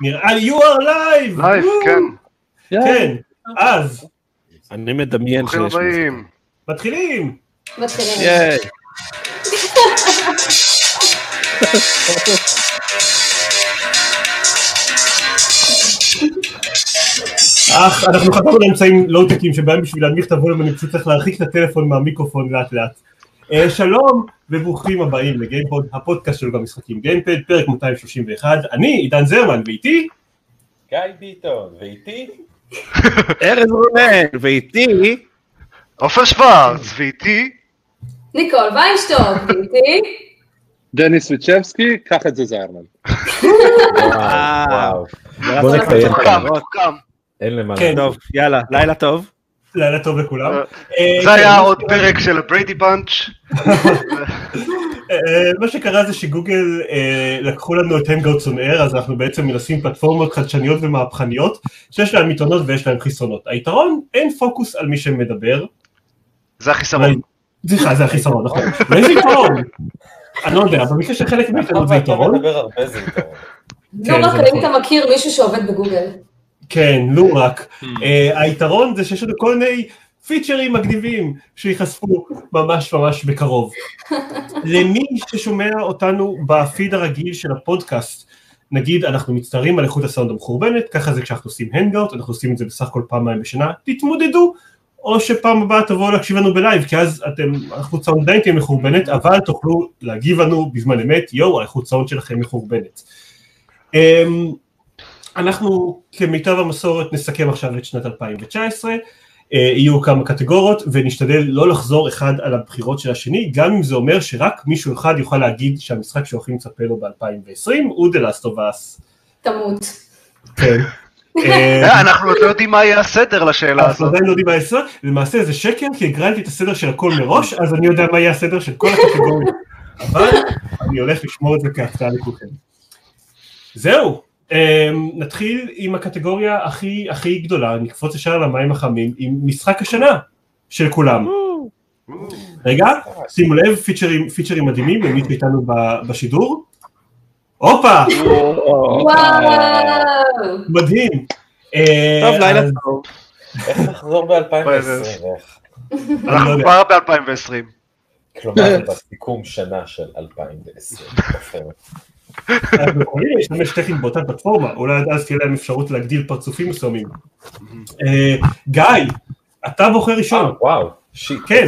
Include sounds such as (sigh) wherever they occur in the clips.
נראה לי, you are live! live, כן. כן, אז, אני מדמיין שיש... מתחילים! מתחילים. ייי. אך, אנחנו חזרנו לאמצעים לואו-טקים שבהם בשביל להנמיך את הווליום אני פשוט צריך להרחיק את הטלפון מהמיקרופון לאט לאט. אה, שלום וברוכים הבאים לגיימפוד, הפודקאסט שלו במשחקים גיימפוד, פרק 231, אני עידן זרמן ואיתי גיא ביטון, ואיתי? ארז רונן, ואיתי... עופר שוורץ, ואיתי, ניקול ויינשטוק, ואיתי? דני סוויצ'בסקי, קח את זה זיירמן. וואו. בוא נקיים קם, קם. אין למה. כן. טוב, יאללה, לילה טוב. לילה טוב לכולם. אה, אה, זה כן, היה עוד פרק של הבריידי פאנץ'. (laughs) אה, מה שקרה זה שגוגל אה, לקחו לנו את Hangouts on Air, אז אנחנו בעצם מנסים פלטפורמות חדשניות ומהפכניות, שיש להן יתרונות ויש להן חסרונות. היתרון, אין פוקוס על מי שמדבר. זה החיסרון. סליחה, זה החיסרון, נכון. ואיזה יתרון? אני לא יודע, במקרה של חלק מאיתנו זה יתרון. זה יתרון. כן, רק זה האם נכון. אתה מכיר מישהו שעובד בגוגל? כן, לו רק. (laughs) אה, היתרון זה שיש לנו כל מיני פיצ'רים מגניבים שיחשפו ממש ממש בקרוב. (laughs) למי ששומע אותנו בפיד הרגיל של הפודקאסט, נגיד אנחנו מצטערים על איכות הסאונד המחורבנת, ככה זה כשאנחנו עושים hangout, אנחנו עושים את זה בסך הכל פעמיים בשנה, תתמודדו, או שפעם הבאה תבואו להקשיב לנו ב live, כי אז אתם, האיכות סאונד עדיין תהיה מחורבנת, אבל תוכלו להגיב לנו בזמן אמת, יואו, האיכות סאונד שלכם מחורבנת. אנחנו כמיטב המסורת נסכם עכשיו את שנת 2019, אה, יהיו כמה קטגוריות ונשתדל לא לחזור אחד על הבחירות של השני, גם אם זה אומר שרק מישהו אחד יוכל להגיד שהמשחק שהולכים לצפות לו ב-2020 הוא The Last of Us. תמות. כן. (laughs) אה, אנחנו עוד לא יודעים מה יהיה הסדר לשאלה אנחנו הזאת. עדיין לא יודעים מה יעשה, למעשה זה שקר כי הגרלתי את הסדר של הכל מראש, אז אני יודע מה יהיה הסדר של כל הקטגוריות, (laughs) אבל אני הולך לשמור את זה כהפתעה לכולכם. זהו, נתחיל עם הקטגוריה הכי הכי גדולה, נקפוץ ישר למים החמים, עם משחק השנה של כולם. רגע, שימו לב, פיצ'רים, פיצ'רים מדהימים למי שאיתנו בשידור. הופה! מדהים. אה, טוב, לילה טוב. איך נחזור ב-2020? (laughs) אנחנו לא כבר ב-2020. כלומר, בסיכום שנה של 2020. (laughs) אנחנו יכולים להשתמש טכנית באותה פלטפורמה, אולי עד אז תהיה להם אפשרות להגדיל פרצופים מסוימים. אה, גיא, אתה בוחר אה, ראשון. וואו, שיט, כן.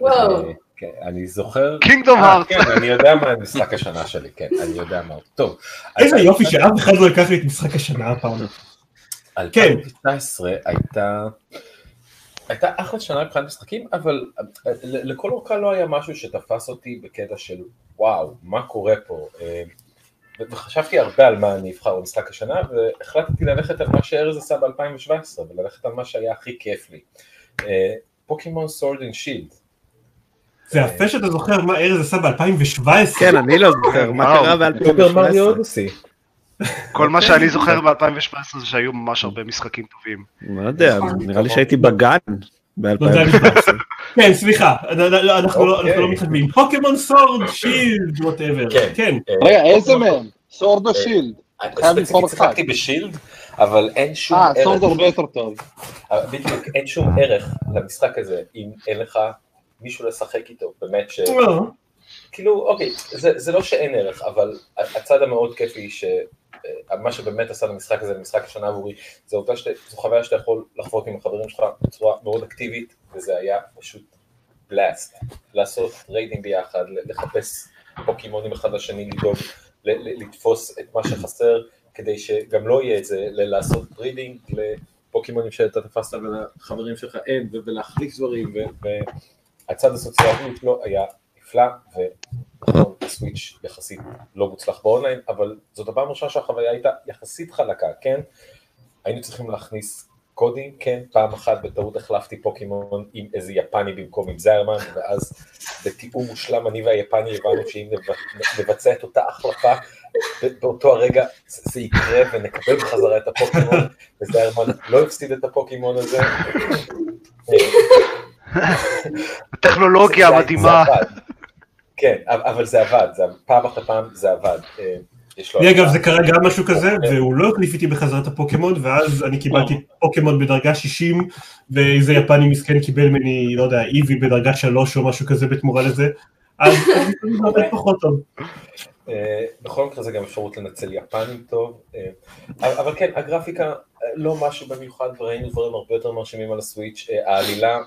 וואו. אה, כן, אני זוכר... קינגדום אה, הארט. כן, אני יודע מה משחק השנה שלי, כן, אני יודע מה. טוב. איזה יופי שאף אחד לא לקח לי את משחק השנה הפעם. כן. 2019 הייתה... הייתה אחלה שנה מבחינת משחקים, אבל אה, ל- לכל אורכה לא היה משהו שתפס אותי בקטע של וואו, מה קורה פה? אה, וחשבתי הרבה על מה אני אבחר במשחק השנה, והחלטתי ללכת על מה שארז עשה ב-2017, וללכת על מה שהיה הכי כיף לי. אה, פוקימון Sword and Shield. זה יפה שאתה זוכר מה ארז עשה ב-2017. כן, אני לא זוכר מה. קרה סופר מריו ב-2017. כל מה שאני זוכר ב-2017 זה שהיו ממש הרבה משחקים טובים. לא יודע, נראה לי שהייתי בגן לא, זה היה ב-2017. נכנס. כן, סליחה, אנחנו לא- אנחנו לא אוקיי. אנחנו לא מתחשבים. פוקימון Sword, Shield, whatever. כן. כן. אה, רגע, איזה פוקימון- מהם? Sword או Shield? אני חייב לבחור ספציפית אחד. שיחקתי ב Shield, אבל אין שום אה, ערך. סורד הרבה יותר טוב. אבל בדיוק, אין שום ערך למשחק הזה אם אין לך מישהו לשחק איתו, באמת ש... לא. כאילו, אוקיי, זה, זה לא שאין ערך, אבל הצד המאוד כיפי, ש... אה, מה שבאמת עשה למשחק הזה, למשחק השנה עבורי, זה העובדה שזו חוויה שאתה יכול לחוות עם החברים שלך בצורה מאוד אקטיבית, וזה היה פשוט בלאסט. לעשות ריידים ביחד, לחפש פוקימונים אחד לשני, לדאוג, לתפוס את מה שחסר, כדי שגם לא יהיה את זה, לעשות breeding לפוקימונים שאתה תפסת ולחברים שלך אין, ולהחליף דברים, והצד הסוציאלי שלו היה נפלא, ונכון, ה Switch יחסית לא מוצלח באונליין, אבל זאת הפעם הראשונה שהחוויה הייתה יחסית חלקה, כן? היינו צריכים להכניס קודים, כן, פעם אחת בטעות החלפתי פוקימון עם איזה יפני במקום עם זיירמן, ואז בתיאום מושלם אני והיפני הבנו שאם נב- נבצע את אותה החלפה, באותו הרגע זה יקרה ונקבל בחזרה את הפוקימון, וזיירמן לא הפסיד את הפוקימון הזה. (laughs) הטכנולוגיה זה- זה- המדהימה. זה עבד. כן, אבל זה עבד, זה, פעם אחרי פעם זה עבד. אה, יש לו... לי אגב זה קרה גם משהו כזה, והוא לא החליף איתי בחזרת הפוקימון, ואז אני קיבלתי פוקימון בדרגה 60, ואיזה יפני מסכן קיבל ממני, לא יודע, איבי בדרגה 3 או משהו כזה בתמורה לזה, אז זה הרבה פחות טוב. אה, בכל מקרה זה גם אפשרות לנצל יפנים טוב, אה, אבל כן, הגרפיקה לא משהו במיוחד, וראינו דברים הרבה יותר מרשימים על הסוויץ', העלילה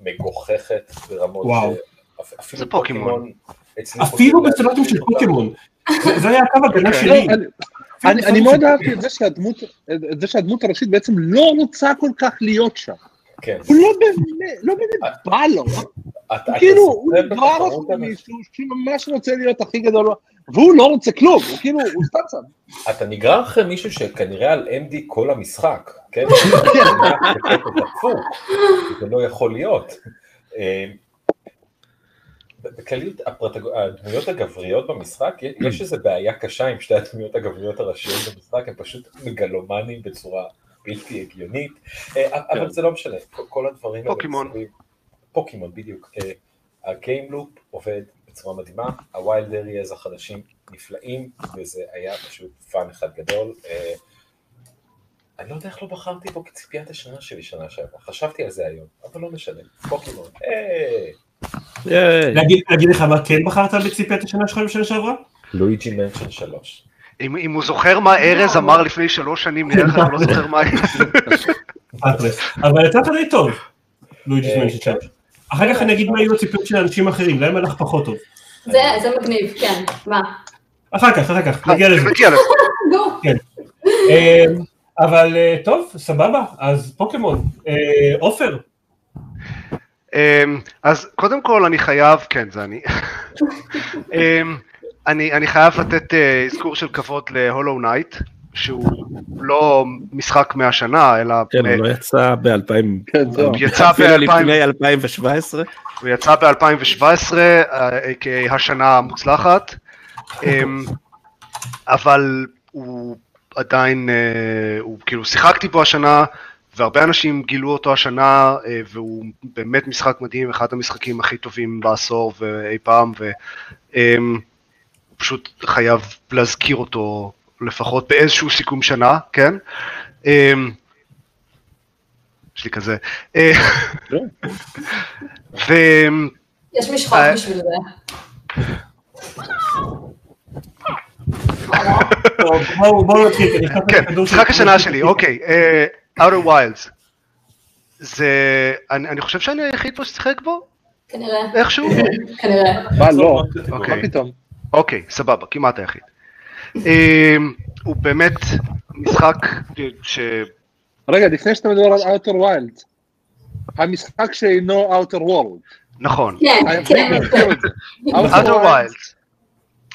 מגוחכת ברמות אפילו זה פוקימון. אפילו בסטנדרטים של. פוקימון. זה- היה הקו הגנה לא, שלי. אני- מאוד אהבתי את זה שהדמות, הראשית בעצם לא רוצה כל כך להיות שם. כן. הוא לא באמת, לא באמת בא לו. אתה כאילו, הוא כבר אחרי מישהו שממש רוצה להיות הכי גדול, והוא לא רוצה כלום, הוא כאילו, הוא סתם שם. אתה נגרר אחרי מישהו שכנראה על MD כל המשחק, כן? (laughs) זה לא יכול להיות. אה, בכלליות, הדמויות הגבריות במשחק, יש איזו בעיה קשה עם שתי הדמויות הגבריות הראשיות במשחק, הם פשוט מגלומנים בצורה בלתי הגיונית, אה, אבל זה לא משנה, כל- הדברים האלה פוקימון. פוקימון, בדיוק. אה, ה game loop עובד בצורה מדהימה, ה wild areas החדשים נפלאים, וזה היה פשוט fun אחד גדול. אה, אני לא יודע איך לא בחרתי בו כציפיית השנה שלי שנה שעברה, חשבתי על זה היום, אבל לא משנה, פוקימון, היי. להגיד להגיד לך מה כן בחרת בציפיית השנה שלך בשנה שעברה? Luigi's Mansion 3. אם אם הוא זוכר מה ארז אמר לפני שלוש שנים, נראה לך שהוא לא (laughs) זוכר מה... תכלס. אבל יצא לך די טוב, לואיג'יס אה, מנשן שלוש. אחר כך אני אגיד מה היו הציפיות של אנשים אחרים, להם הלך פחות טוב. זה זה מגניב, כן. מה? אחר כך, אחר כך, נגיע לזה. נגיע לזה. (laughs) נו. אה, אבל אה, טוב, סבבה, אז פוקימון. אה, עופר, אמ, אז קודם כל אני חייב, כן זה אני, (laughs) אמ, אני, אני חייב לתת אה, אזכור של כבוד ל Hollow Knight, שהוא לא משחק מהשנה, אלא כן, אה, הוא לא יצא ב-2000, כן. הוא יצא אפילו ב-2000, לפני 2017. הוא יצא ב-2017, השנה המוצלחת, אמ, אבל הוא עדיין, אה, הוא כאילו שיחקתי בו השנה, והרבה אנשים גילו אותו השנה, אה, והוא באמת משחק מדהים, אחד המשחקים הכי טובים בעשור ואי פעם, והוא פשוט חייב להזכיר אותו לפחות באיזשהו סיכום שנה, כן? אמ, יש לי כזה. אה, (laughs) ו... יש משחק אה. בשביל זה. (laughs) בואו נתחיל, כן, משחק השנה שלי, אוקיי, Outer Wilds. זה, אני אני חושב שאני היחיד פה ששיחק בו, כנראה. איכשהו. כנראה. מה, לא, מה אוקיי, פתאום? אוקיי, סבבה, כמעט היחיד. אה, הוא באמת משחק ש... רגע, לפני שאתה מדבר על Outer Wild, המשחק שאינו Outer World, נכון, כן, חייבים כן. Outer Wilds.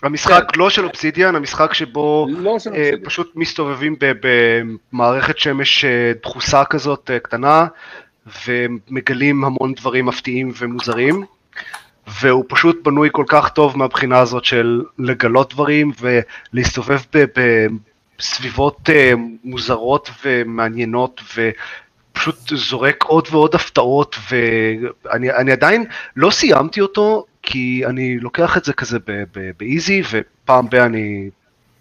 המשחק לא של אובסידיאן, המשחק שבו לא של אה. פשוט מסתובבים במערכת שמש אה, דחוסה כזאת אה, קטנה, ומגלים המון דברים מפתיעים ומוזרים, והוא פשוט בנוי כל כך טוב מהבחינה הזאת של לגלות דברים ולהסתובב בסביבות מוזרות ומעניינות, ופשוט זורק עוד ועוד הפתעות, ואני אני עדיין לא סיימתי אותו, כי אני לוקח את זה כזה באיזי, ופעם ב- אני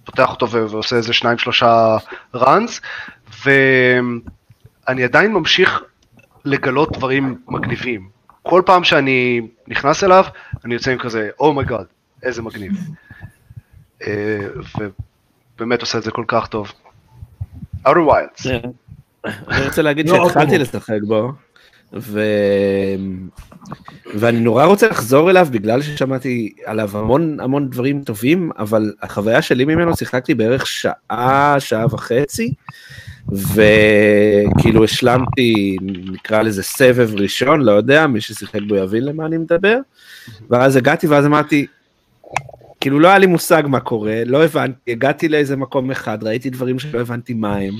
פותח אותו ו- ועושה איזה שניים שלושה runs, ואני עדיין ממשיך לגלות דברים מגניבים. כל פעם שאני נכנס אליו, אני יוצא עם כזה, oh my god, איזה מגניב. אה, ובאמת עושה את זה כל כך טוב. Outer Wilds. אני רוצה להגיד לא, שהתחלתי. לשחק בו, ו... ואני נורא רוצה לחזור אליו בגלל ששמעתי עליו המון המון דברים טובים, אבל החוויה שלי ממנו שיחקתי בערך שעה, שעה וחצי, וכאילו השלמתי, נקרא לזה סבב ראשון, לא יודע, מי ששיחק בו יבין למה אני מדבר, ואז הגעתי ואז אמרתי, כאילו לא היה לי מושג מה קורה, לא הבנתי, הגעתי לאיזה מקום אחד, ראיתי דברים שלא הבנתי מה הם.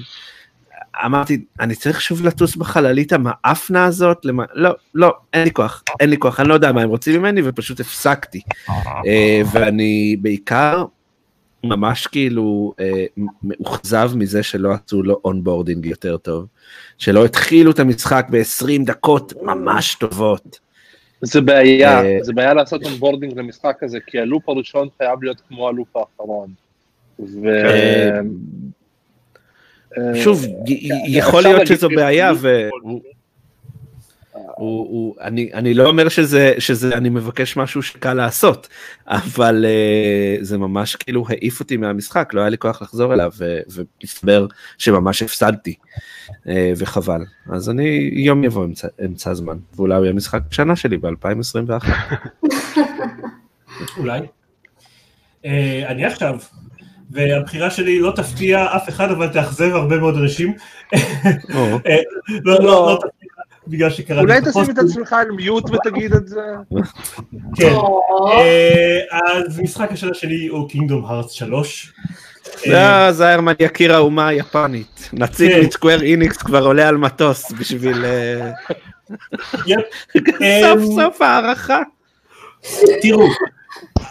אמרתי, אני צריך שוב לטוס בחללית המאפנה הזאת? למה... לא, לא, אין לי כוח, אין לי כוח, אני לא יודע מה הם רוצים ממני, ופשוט הפסקתי. אה, ואני בעיקר ממש כאילו אה, מאוכזב מזה שלא עשו לו onboarding יותר טוב, שלא התחילו את המשחק ב-20 דקות ממש טובות. זה בעיה, אה, זה בעיה לעשות onboarding למשחק הזה, כי ה loop הראשון חייב להיות כמו ה loop האחרון. ו... אה, שוב, י- יכול אפשר להיות שזו כאילו- בעיה. הוא, הוא, אני, אני לא אומר שזה, שזה, אני מבקש משהו שקל לעשות, אבל uh, זה ממש כאילו העיף אותי מהמשחק, לא היה לי כוח לחזור אליו, ו- ומסתבר שממש הפסדתי, uh, וחבל. אז אני, יום יבוא אמצע, אמצע הזמן, ואולי הוא יהיה משחק שנה שלי ב-2021. (laughs) אולי. אה, אני עכשיו, והבחירה שלי לא תפתיע אף אחד, אבל תאכזב הרבה מאוד אנשים. אה, (laughs) לא, לא, לא תפתיע, בגלל שקראתי אולי תשים את. עצמך על מיוט ותגיד את זה. (laughs) כן. אה, אז משחק השנה שלי הוא קינגדום הארץ 3. זה זיירמן יקיר האומה היפנית, נציג כן. מסקוור איניקס כבר עולה על מטוס בשביל אה. (laughs) סוף אמ, סוף הערכה. תראו,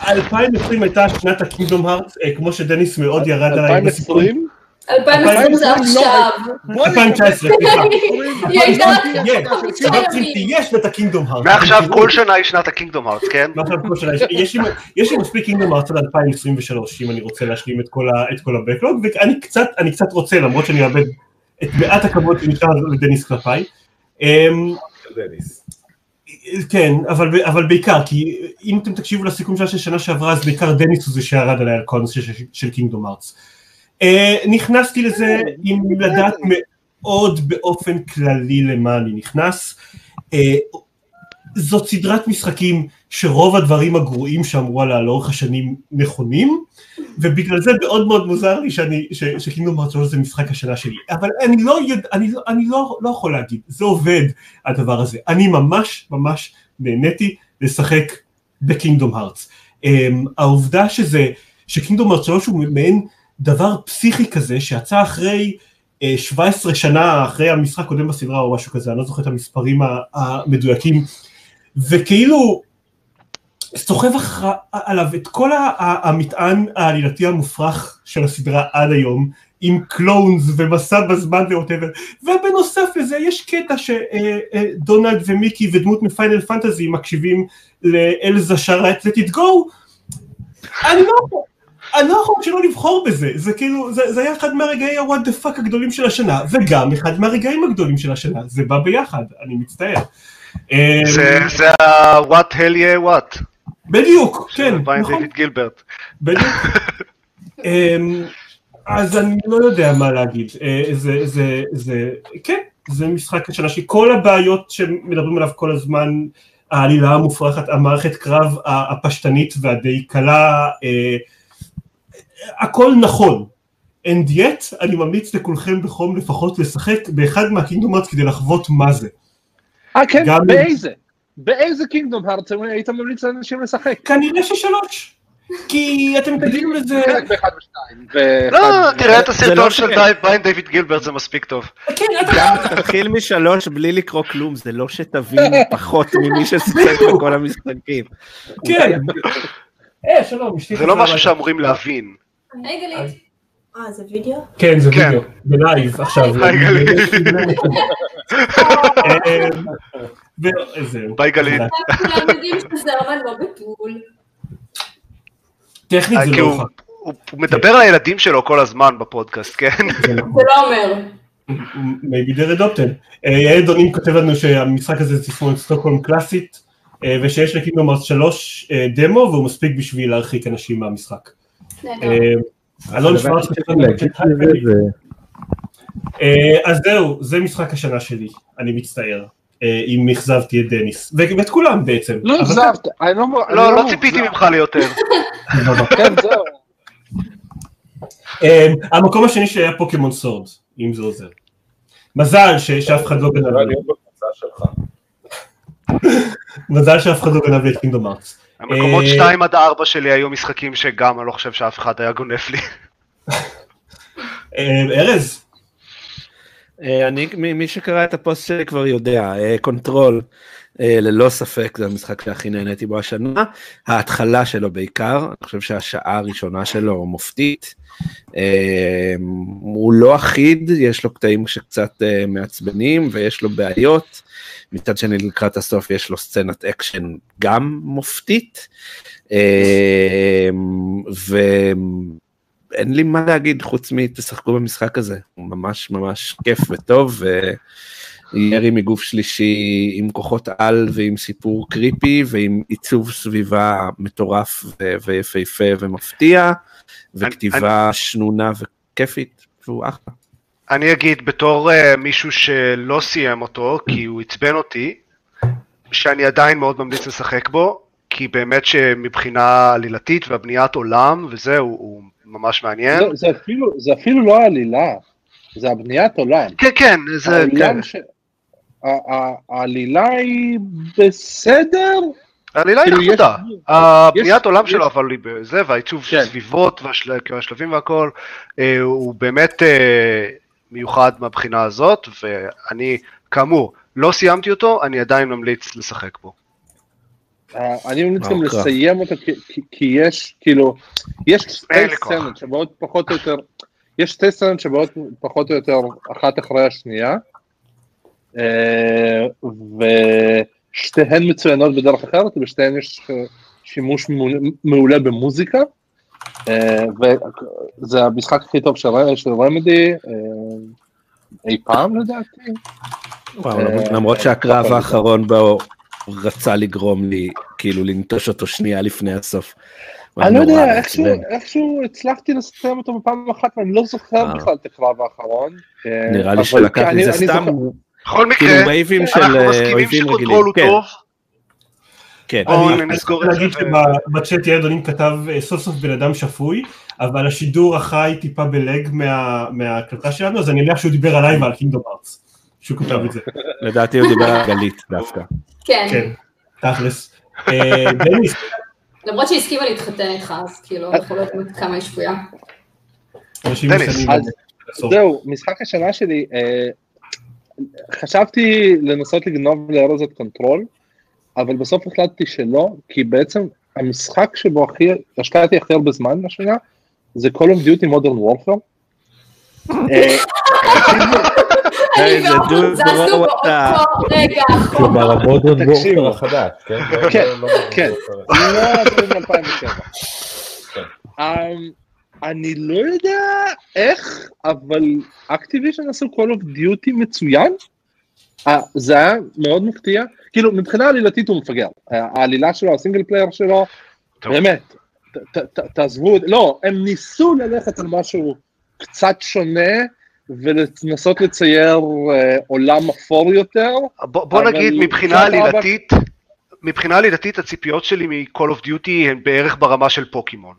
2020 הייתה שנת הקינגדום הארץ, אה, כמו שדניס מאוד ירד עליי. בסיפור. 2020? 2020 זה עכשיו. בוא 2019, סליחה. יש, חמישה 2020 ימים. תהיה שנת הקינגדום הארץ. מעכשיו כל שנה היא שנת הקינגדום הארץ, כן? מעכשיו כל שנה, יש- לי- מספיק קינגדום הארץ עד 2023, אם אני רוצה להשלים את כל את הבקלוג, ואני קצת, אני קצת רוצה, למרות שאני אאבד את מעט הכבוד שנשאר לדניס כלפיי. אמ, דניס. כן, אבל, אבל בעיקר, כי אם אתם תקשיבו לסיכום שלה של שנה שעברה, אז בעיקר דניס הוא זה שירד עליי על הנושא של, של קינגדום ארץ. Uh, נכנסתי לזה עם לדעת מאוד באופן כללי למה אני נכנס. Uh, זאת סדרת משחקים שרוב הדברים הגרועים שאמרו עליה לאורך השנים נכונים, ובגלל זה מאוד מאוד מוזר לי שאני, שקינגדום ארץ זה משחק השנה שלי. אבל אני לא, יודע, אני, לא, אני לא, לא יכול להגיד, זה עובד הדבר הזה. אני ממש ממש נהניתי לשחק בקינגדום הארץ. Um, העובדה שזה, שקינגדום הארץ 3 הוא מעין דבר פסיכי כזה שיצא אחרי uh, 17 שנה אחרי המשחק הקודם בסדרה או משהו כזה, אני לא זוכר את המספרים המדויקים, וכאילו סוחב אחר, עליו את כל המטען העלילתי המופרך של הסדרה עד היום, עם קלונס ומסע בזמן וווטאבר, ובנוסף לזה יש קטע שדונלד ומיקי ודמות מפיינל פנטזי מקשיבים לאלזה שרה את Let it go, אני לא אני לא יכול שלא לבחור בזה, זה כאילו, זה, זה היה אחד מהרגעי ה-what the fuck הגדולים של השנה, וגם אחד מהרגעים הגדולים של השנה, זה בא ביחד, אני מצטער. זה- ה-what hell yeah what. בדיוק, כן, נכון. דיוויד גילברט. בדיוק. (laughs) אמ, אז אני לא יודע מה להגיד, אה, זה, זה, זה, כן, זה משחק השנה שכל הבעיות שמדברים עליו כל הזמן, העלילה המופרכת, המערכת קרב הפשטנית והדי קלה, אה, הכל נכון. And yet, אני ממליץ לכולכם בחום לפחות לשחק באחד מהקינגדום ארץ כדי לחוות מה זה. אה כן, באיזה? באיזה קינגדום הארץ היית ממליץ לאנשים לשחק? כנראה ששלוש. כי אתם תגידו לזה, חלק באחד ושתיים. לא, תראה את זה הסרטון לא של Brian David Gilbert זה מספיק טוב. כן, אתה תתחיל משלוש בלי לקרוא כלום, זה לא שתבין (laughs) פחות ממי ששיחק בכל המשחקים. כן. אה, זה לא משהו. שאמורים להבין. היי גלית. אה, זה וידאו? כן, זה כן. וידאו, ב live עכשיו. היי, גלית. (laughs) אה, ו- זהו. ביי גלית. כולם יודעים שזרמן לא. טכנית זה לא הוא- הוכח. הוא מדבר על הילדים שלו כל הזמן בפודקאסט, כן? זה לא- זה לא אומר. maybe they're adopted. אה, יעל דונים כותב לנו שהמשחק הזה זה תסמונת סטוקהולם קלאסית, אה, ושיש לקינגדום ארץ 3 אה, דמו, והוא מספיק בשביל להרחיק אנשים מהמשחק. אלון שוורץ כותב לנו בצ'אט, "היי, גלית." אה, אז זהו, זה משחק השנה שלי, אני מצטער. אה, אם אכזבתי את דניס, ואת כולם בעצם. לא אבל- אכזבת, אני לא לא, לא מאוכזב. ציפיתי ממך ליותר. (laughs) כן, זהו. אה, המקום השני שהיה פוקימון Sword, אם זה עוזר. מזל ש- שאף אחד לא גנב לי. (laughs) מזל שאף אחד לא גנב לי את Kingdom Hearts. המקומות אה, 2 עד 4 שלי היו משחקים שגם אני לא חושב שאף אחד היה גונב לי. אה, ארז, אה, אני, מי שקרא את הפוסט שלי כבר יודע, אה, Control, אה, ללא ספק זה המשחק שהכי נהניתי בו השנה, ההתחלה שלו בעיקר, אני חושב שהשעה הראשונה שלו מופתית, אה, הוא לא אחיד, יש לו קטעים שקצת אה, מעצבנים ויש לו בעיות, מצד שני לקראת הסוף יש לו סצנת אקשן גם מופתית, אה, אין לי מה להגיד חוץ מתשחקו במשחק הזה, הוא ממש ממש כיף וטוב, וירי מגוף שלישי עם כוחות על ועם סיפור קריפי ועם עיצוב סביבה מטורף ו- ויפהפה ומפתיע, וכתיבה שנונה וכיפית, והוא אחלה. אני אגיד בתור uh, מישהו שלא סיים אותו, כי הוא עצבן אותי, שאני עדיין מאוד ממליץ לשחק בו, כי באמת שמבחינה עלילתית והבניית עולם וזה, הוא, הוא ממש מעניין. זה, זה, אפילו, זה אפילו לא העלילה, זה הבניית עולם. כן, כן, זה... העולם כן. ש... העלילה היא בסדר, העלילה היא כאילו, נחמדה. הבניית עולם שלו, אבל היא בזה, והעיצוב של כן. סביבות והשל- והשלבים והכל, אה, הוא באמת אה, מיוחד מהבחינה הזאת, ואני, כאמור, לא סיימתי אותו, אני עדיין ממליץ לשחק בו. אני ממליץ גם. לסיים אותו כי- יש כאילו, יש שתי. סצנות שבאות פחות או יותר, יש שתי סצנות שבאות פחות או יותר אחת אחרי השנייה, אה, ושתיהן מצוינות בדרך אחרת, ובשתיהן יש אה, שימוש מעולה- במוזיקה, אה, וזה המשחק הכי טוב של רמדי אי פעם לדעתי. וואו, למרות שהקרב האחרון בו רצה לגרום לי כאילו לנטוש אותו שנייה לפני הסוף. אני לא יודע, איכשהו, מעצבן. איכשהו הצלחתי לסיים אותו בפעם אחת ואני לא זוכר אה. בכלל את הקרב האחרון. אה, נראה לי שלקח אני- לי, זה אני סתם בכל מקרה, כאילו אנחנו אה, מסכימים. ש Control הוא כן, טוב, כן. אני זה. להגיד שבצ'אט יד אונים כתב אה, סוף סוף בן אדם שפוי, אבל השידור החי טיפה ב lag מה- מההקלטה שלנו, אז אני מניח שהוא דיבר עליי ועל Kingdom Hearts, שהוא כתב את זה. לדעתי הוא דיבר על גלית דווקא. כן. כן, תכלס. אה, למרות שהיא הסכימה להתחתן איתך, אז כאילו, אנחנו לא יודעים כמה היא שפויה. זהו, משחק השנה שלי, אה, חשבתי לנסות לגנוב לארז את Control, אבל בסוף החלטתי שלא, כי בעצם המשחק שבו הכי, השקעתי הכי הרבה זמן השנה, זה Call of Duty Modern Warfare. (laughs) אה, אני דודו זזנו. באותו רגע. כלומר ה Modern. Warfare החדש, כן? לא- כן, לא- לא- כן. לא- לא עשו מ-2007. כן. אמ, אני לא יודע איך, אבל Activision עשו Call of Duty מצוין. אה, זה היה מאוד מפתיע. כאילו, מבחינה עלילתית הוא מפגר. אה, העלילה שלו, ה single player שלו. באמת, תעזבו, לא, הם ניסו ללכת על משהו קצת שונה, ולנסות לצייר אה, עולם אפור יותר. בוא בוא נגיד, מבחינה ככה, עלילתית, מבחינה עלילתית הציפיות שלי מ-Call of Duty הן בערך ברמה של פוקימון.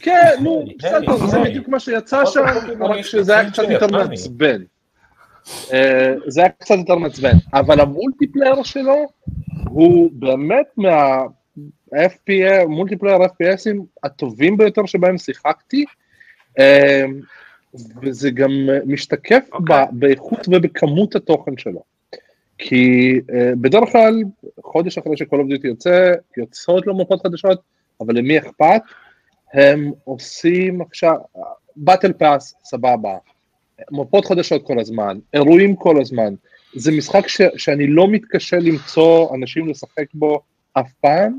כן, נו, כן, (laughs) בסדר, כן. זה בדיוק מה שיצא שם, רק שזה היה קצת יותר. מעצבן. אה, זה היה קצת יותר מעצבן, אבל המולטיפלייר שלו הוא באמת מה... FPA, multiplayer FPSים הטובים ביותר שבהם שיחקתי, אה, וזה גם משתקף אוקיי. ב- באיכות ובכמות התוכן שלו. כי אה, בדרך כלל, חודש אחרי ש-Call of Duty יוצא, יוצאות לו מפות חדשות, אבל למי אכפת? הם עושים עכשיו, battle pass, סבבה, מפות חדשות כל הזמן, אירועים כל הזמן, זה משחק ש, שאני לא מתקשה למצוא אנשים לשחק בו אף פעם,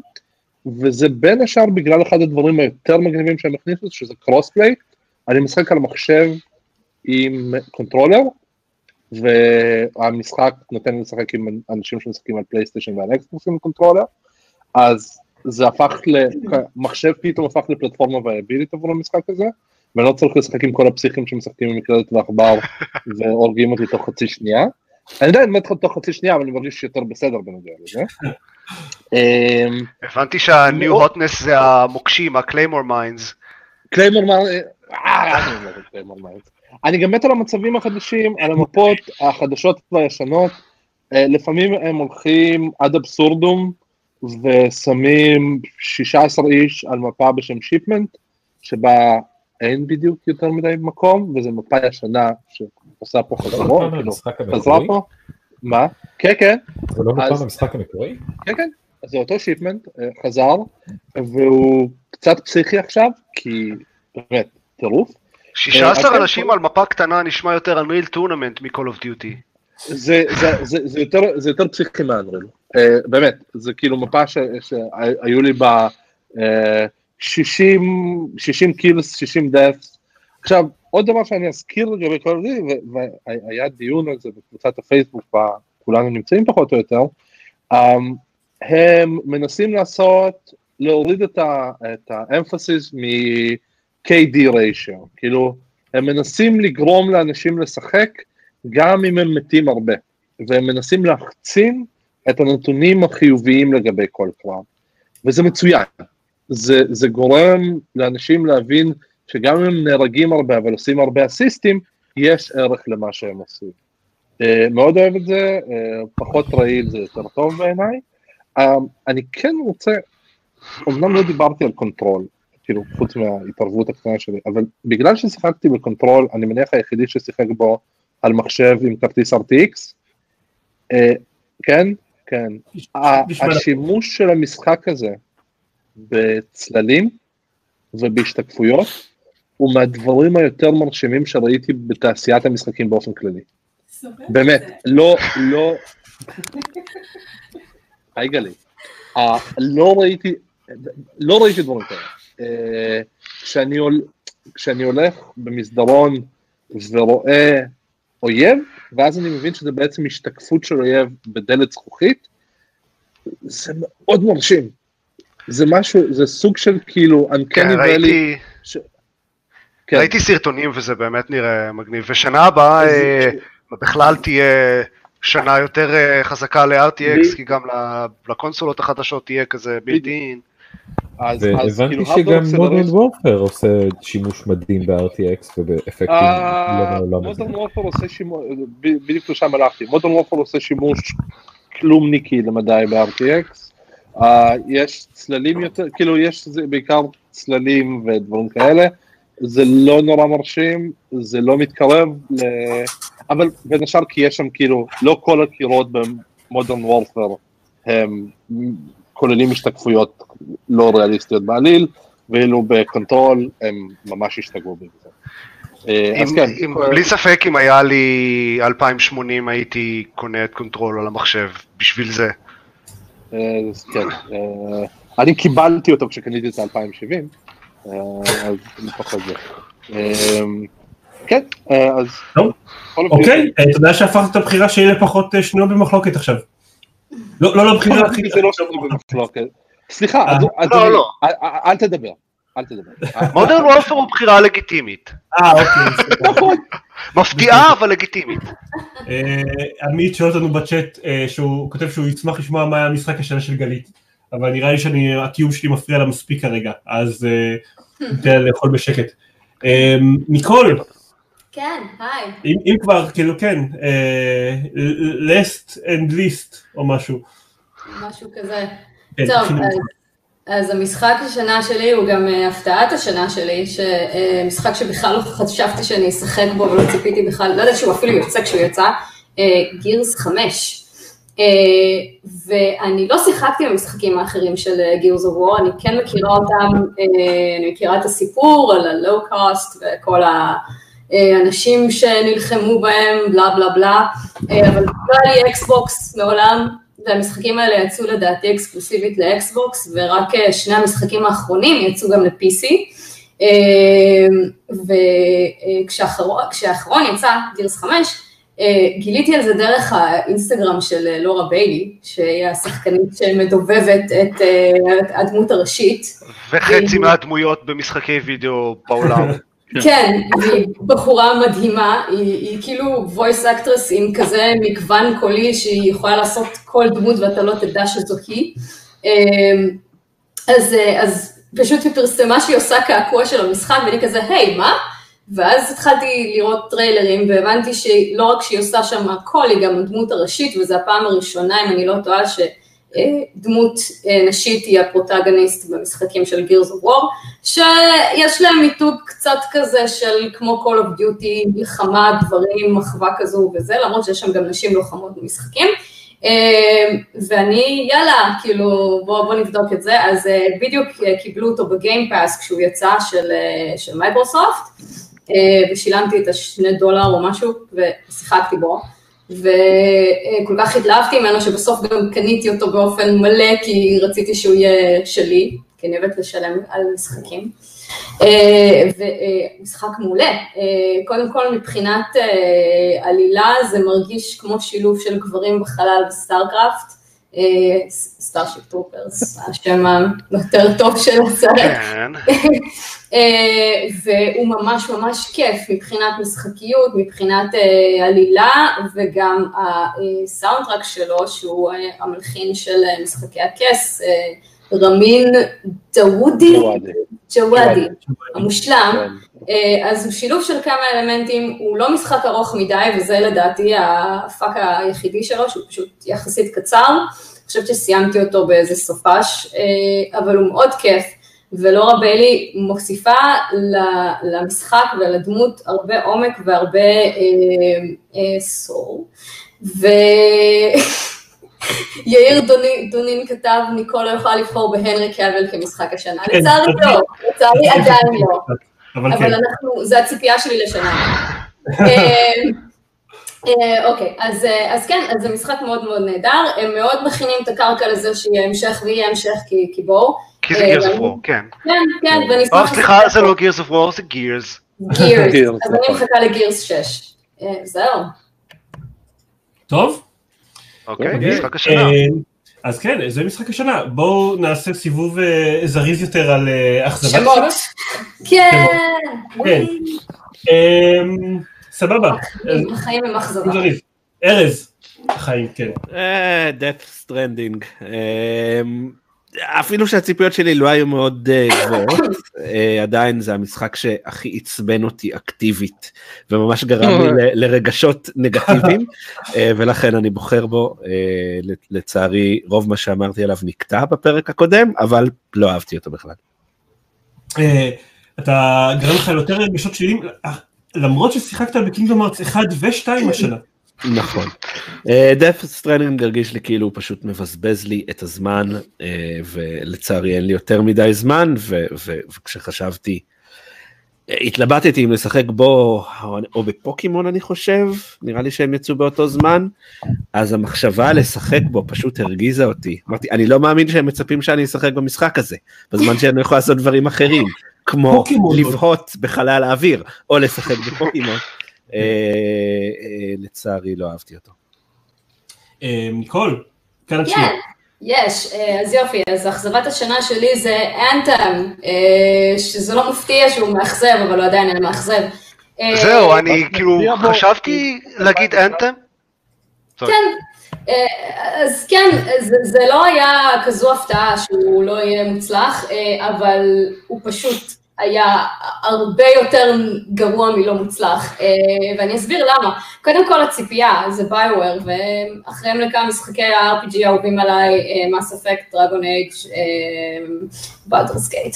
וזה בין השאר בגלל אחד הדברים היותר מגניבים שהם הכניסו, שזה crossplay, אני משחק על מחשב עם controller, והמשחק נותן לי לשחק עם אנשים שמשחקים על PlayStation ועל Xbox עם controller, אז זה הפך ל... מחשב פתאום הפך לפלטפורמה וייבילית עבור המשחק הזה, ואני לא צריך לשחק עם כל הפסיכים שמשחקים עם מקלדת ועכבר (laughs) והורגים אותי תוך חצי שנייה. אני יודע, אני מת תוך חצי שנייה, אבל אני מרגיש יותר בסדר בנוגע לזה. (laughs) אמ, הבנתי שה-new hotness זה המוקשים, ה-claymore mines. קליימור אני מר. אני גם מת על המצבים החדשים, על המפות החדשות והישנות. אה, לפעמים הם הולכים עד אבסורדום ושמים 16 איש על מפה בשם שיפמנט, שבה אין בדיוק יותר מדי מקום, וזו מפה ישנה שעושה פה לא חזרות, כאילו, חזרה? פה. מה? כן, כן, זה לא אז- למשחק המקורי? כן, כן, אז זה אותו שיפמנט, אה, חזר, והוא קצת פסיכי עכשיו, כי באמת, טירוף. 16 אתם- אנשים על מפה קטנה נשמע יותר Unreal Tournament מ-Call of Duty. זה, זה, זה, זה, יותר, זה יותר פסיכי מהאנריל, uh, באמת, זה כאילו מפה ש, שהיו לי בה uh, 60, 60 קילס, 60 דאפס. עכשיו, עוד דבר שאני אזכיר לגבי כל זה, והיה דיון על זה בקבוצת הפייסבוק, בה כולנו נמצאים פחות או יותר, um, הם מנסים לעשות, להוריד את, ה- את מ-KD ratio, כאילו, הם מנסים לגרום לאנשים לשחק גם אם הם מתים הרבה, והם מנסים להחצין את הנתונים החיוביים לגבי כל קרב, וזה מצוין. זה, זה גורם לאנשים להבין שגם אם הם נהרגים הרבה אבל עושים הרבה אסיסטים, יש ערך למה שהם עושים. Uh, מאוד אוהב את זה, uh, פחות רעיל זה יותר טוב בעיניי. Uh, אני כן רוצה, אמנם לא דיברתי על Control, כאילו חוץ מההתערבות הקטנה שלי, אבל בגלל ששיחקתי ב-Control, אני מניח היחידי ששיחק בו על מחשב עם כרטיס RTX, uh, כן, כן, השימוש של המשחק הזה בצללים ובהשתקפויות הוא מהדברים היותר מרשימים שראיתי בתעשיית המשחקים באופן כללי. באמת, לא, לא, היי גלי, אה, לא ראיתי, לא ראיתי דברים כאלה. אה, כשאני כשאני הולך במסדרון ורואה אויב, ואז אני מבין שזה בעצם השתקפות של אויב בדלת זכוכית, זה מאוד מרשים. זה משהו, זה סוג של כאילו, כן, uncanny valley. ראיתי, כן. ראיתי סרטונים וזה באמת נראה מגניב, ושנה הבאה אה, בכלל תהיה שנה יותר אה, חזקה ל-RTX, ב- כי גם לקונסולות החדשות תהיה כזה בילט אין. אז, אז והבנתי כאילו, שגם Modern Warfare עושה שימוש מדהים ב-RTX ובאפקטים לא מהעולם הזה. Modern Warfare עושה שימוש, בדיוק לשם הלכתי, Modern Warfare עושה שימוש כלומניקי למדי ב-RTX, אה, יש צללים יותר, כאילו יש זה בעיקר צללים ודברים כאלה, זה לא נורא מרשים, זה לא מתקרב, ל... אבל בין השאר כי יש שם כאילו, לא כל הקירות ב-Modern Warfare הם כוללים השתקפויות לא ריאליסטיות בעליל, ואילו ב-Control הם ממש השתגעו בזה. אה, אז אם- כן, אם- בלי ספק אם היה לי 2080 הייתי קונה את Control על המחשב בשביל זה. אה, אז כן, אה, אני קיבלתי אותו כשקניתי את ה-2070, אז לפחות זה. אה, כן, אה, אז... אוקיי, אה, אתה יודע שהפכת את הבחירה שלי לפחות אה, שנויה במחלוקת עכשיו. לא, לא, לא אופן, (laughs) הכי... זה לא שנוי במחלוקת. סליחה, אז- אז לא, אני- לא. אל- תדבר, אל תדבר. (laughs) מודרן וולפר הוא בחירה לגיטימית. אה, אוקיי. (laughs) סליחה. נכון, מפתיעה אבל לגיטימית. אה, עמית שואל אותנו בצ'אט אה, שהוא כותב שהוא ישמח לשמוע מה היה המשחק השנה של גלית. אבל נראה לי שהקיום שלי מפריע לה מספיק כרגע, אז אה, ניתן לאכול בשקט. אה, ניקול, כן, היי. אם אם כבר, כאילו כן, אה, last and least או משהו. משהו כזה. כן, טוב. אז, אז המשחק השנה שלי הוא גם אה, הפתעת השנה שלי, שמשחק שבכלל לא חשבתי שאני אשחק בו ולא ציפיתי בכלל, לא יודעת שהוא אפילו יוצא כשהוא יצא, Gears 5. ואני לא שיחקתי במשחקים האחרים של Gears of War, אני כן מכירה אותם, אה, אני מכירה את הסיפור על ה-Locust וכל האנשים שנלחמו בהם, בלה בלה בלה, אה, אבל לא היה לי Xbox מעולם, והמשחקים האלה יצאו לדעתי אקסקלוסיבית ל-Xbox, ורק אה, שני המשחקים האחרונים יצאו גם ל-PC. וכשהאחרון יצא, Gears 5, אה, גיליתי על זה דרך האינסטגרם של אה, לורה ביילי, שהיא השחקנית שמדובבת את אה, הדמות הראשית. וחצי מהדמויות במשחקי וידאו בעולם. (laughs) כן, היא בחורה מדהימה, היא, היא כאילו voice actress עם כזה מגוון קולי שהיא יכולה לעשות כל דמות ואתה לא תדע שזו היא. אמ, אז, אז פשוט היא פרסמה שהיא עושה קעקוע של המשחק ואני כזה, היי, מה? ואז התחלתי לראות טריילרים והבנתי שלא רק שהיא עושה שם הכל, היא גם הדמות הראשית וזו הפעם הראשונה, אם אני לא טועה, שדמות אה, נשית היא ה-protagonist במשחקים של Gears of War, שיש להם מיתוג קצת כזה של כמו Call of Duty, מלחמה, דברים, מחווה כזו וזה, למרות שיש שם גם נשים לוחמות במשחקים. אה, ואני, יאללה, כאילו, בוא, בוא נבדוק את זה. אז אה, בדיוק אה, קיבלו אותו ב-Game Pass כשהוא יצא של, אה, של מייקרוסופט, אה, ושילמתי את השני דולר או משהו, ושיחקתי בו. וכל כך התלהבתי ממנו שבסוף גם קניתי אותו באופן מלא כי רציתי שהוא יהיה שלי, כי אני אוהבת לשלם על משחקים. אה, ומשחק מעולה, אה, קודם כל מבחינת אה, עלילה זה מרגיש כמו שילוב של גברים בחלל ב-StarCraft, Starship Troopers, השם היותר טוב של הסרט, כן. (laughs) והוא ממש ממש כיף מבחינת משחקיות, מבחינת עלילה וגם הסאונדטראק שלו שהוא המלחין של משחקי הכס, רמין דאוודי, ג'וואדי, המושלם, כן. אז הוא שילוב של כמה אלמנטים, הוא לא משחק ארוך מדי וזה לדעתי הפאק היחידי שלו שהוא פשוט יחסית קצר, אני חושבת שסיימתי אותו באיזה סופש, אה, אבל הוא מאוד כיף ולורה ביילי מוסיפה למשחק ולדמות הרבה עומק והרבה אה, סור. ו... (laughs) יאיר דונין, כתב, ניקול לא יכולה לבחור בהנרי קאבל כמשחק השנה. כן, לצערי לא, לצערי עדיין לא. אבל כן. אנחנו, זה הציפייה שלי לשנה. (laughs) אה, אה, אוקיי, אז, אה, אז כן, אז זה משחק מאוד מאוד נהדר, הם מאוד מכינים את הקרקע לזה שיהיה המשך ויהיה המשך כי, בואו. כי זה אה, Gears of ואני- War, כן. כן, כן, ואני או אשמח סליחה, זה לא Gears of War, זה Gears. גירס, (laughs) Gears, אז אני נכון. מחכה לגירס 6. אה, זהו. טוב? אוקיי, אוקיי. משחק השנה. אה, אז כן, זה משחק השנה. בואו נעשה סיבוב אה, זריז יותר על אה, אכזבת שמות. השנה. כן. כן. אה, סבבה. החיים הם אכזבה. ארז. החיים, כן. death stranding. אמ, אפילו שהציפיות שלי לא היו מאוד אה, גבוהות, אה, עדיין זה המשחק שהכי עצבן אותי אקטיבית, וממש גרם לי לרגשות נגטיביים, אה, ולכן אני בוחר בו. לצערי, רוב מה שאמרתי עליו נקטע בפרק הקודם, אבל לא אהבתי אותו בכלל. אתה גרם לך יותר רגשות שליליים, למרות ששיחקת בקינגדום ארץ 1 ו-2 השנה. נכון. אה, death stranding הרגיש לי כאילו הוא פשוט מבזבז לי את הזמן, אה, ולצערי אין לי יותר מדי זמן, וכשחשבתי, אה, התלבטתי אם לשחק בו או- בפוקימון אני חושב, נראה לי שהם יצאו באותו זמן, אז המחשבה לשחק בו פשוט הרגיזה אותי. אמרתי, אני לא מאמין שהם מצפים שאני אשחק במשחק הזה, בזמן שאני יכול לעשות דברים אחרים, כמו. לבהות בחלל האוויר, או לשחק בפוקימון. אה, אה, לצערי לא אהבתי אותו. אה, ניקול, כאן את כן, שנייה. יש, אז יופי, אז אכזבת השנה שלי זה אנתם, שזה לא מפתיע שהוא מאכזב, אבל הוא עדיין היה מאכזב. זהו, אני כאילו חשבתי להגיד אנתם. כן, אז כן, זה, זה לא היה כזו הפתעה שהוא לא יהיה מוצלח, אבל הוא פשוט היה הרבה יותר גרוע מלא מוצלח, אה, ואני אסביר למה. קודם כל הציפייה, זה ביואר, ואחריהם לכמה משחקי ה-RPG האהובים עליי, מס אפקט, דרגון אייג', בלדרס גייט.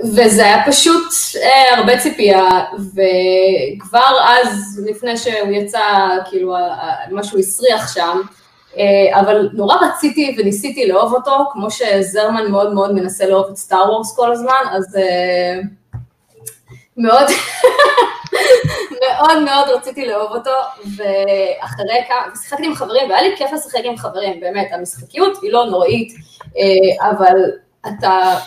וזה היה פשוט אה, הרבה ציפייה, וכבר אז, לפני שהוא יצא, כאילו, מה שהוא הסריח שם, אבל נורא רציתי וניסיתי לאהוב אותו, כמו שזרמן מאוד מאוד מנסה לאהוב את סטאר וורס כל הזמן, אז אה, מאוד, מאוד מאוד רציתי לאהוב אותו, ואחרי כמה, ושיחקתי עם חברים, והיה לי כיף לשחק עם חברים, באמת, המשחקיות היא לא נוראית, אה, אבל אתה,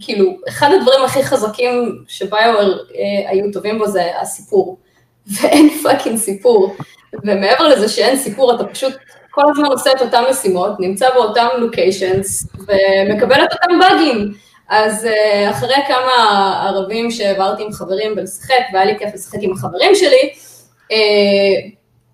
כאילו, אחד הדברים הכי חזקים שביואר אה, היו טובים בו זה הסיפור, ואין fucking סיפור, ומעבר לזה שאין סיפור, אתה פשוט כל הזמן עושה את אותן משימות, נמצא באותם locations, ומקבל את אותם באגים. אז אה, אחרי כמה ערבים שהעברתי עם חברים ולשחק, והיה לי כיף לשחק עם החברים שלי, אה,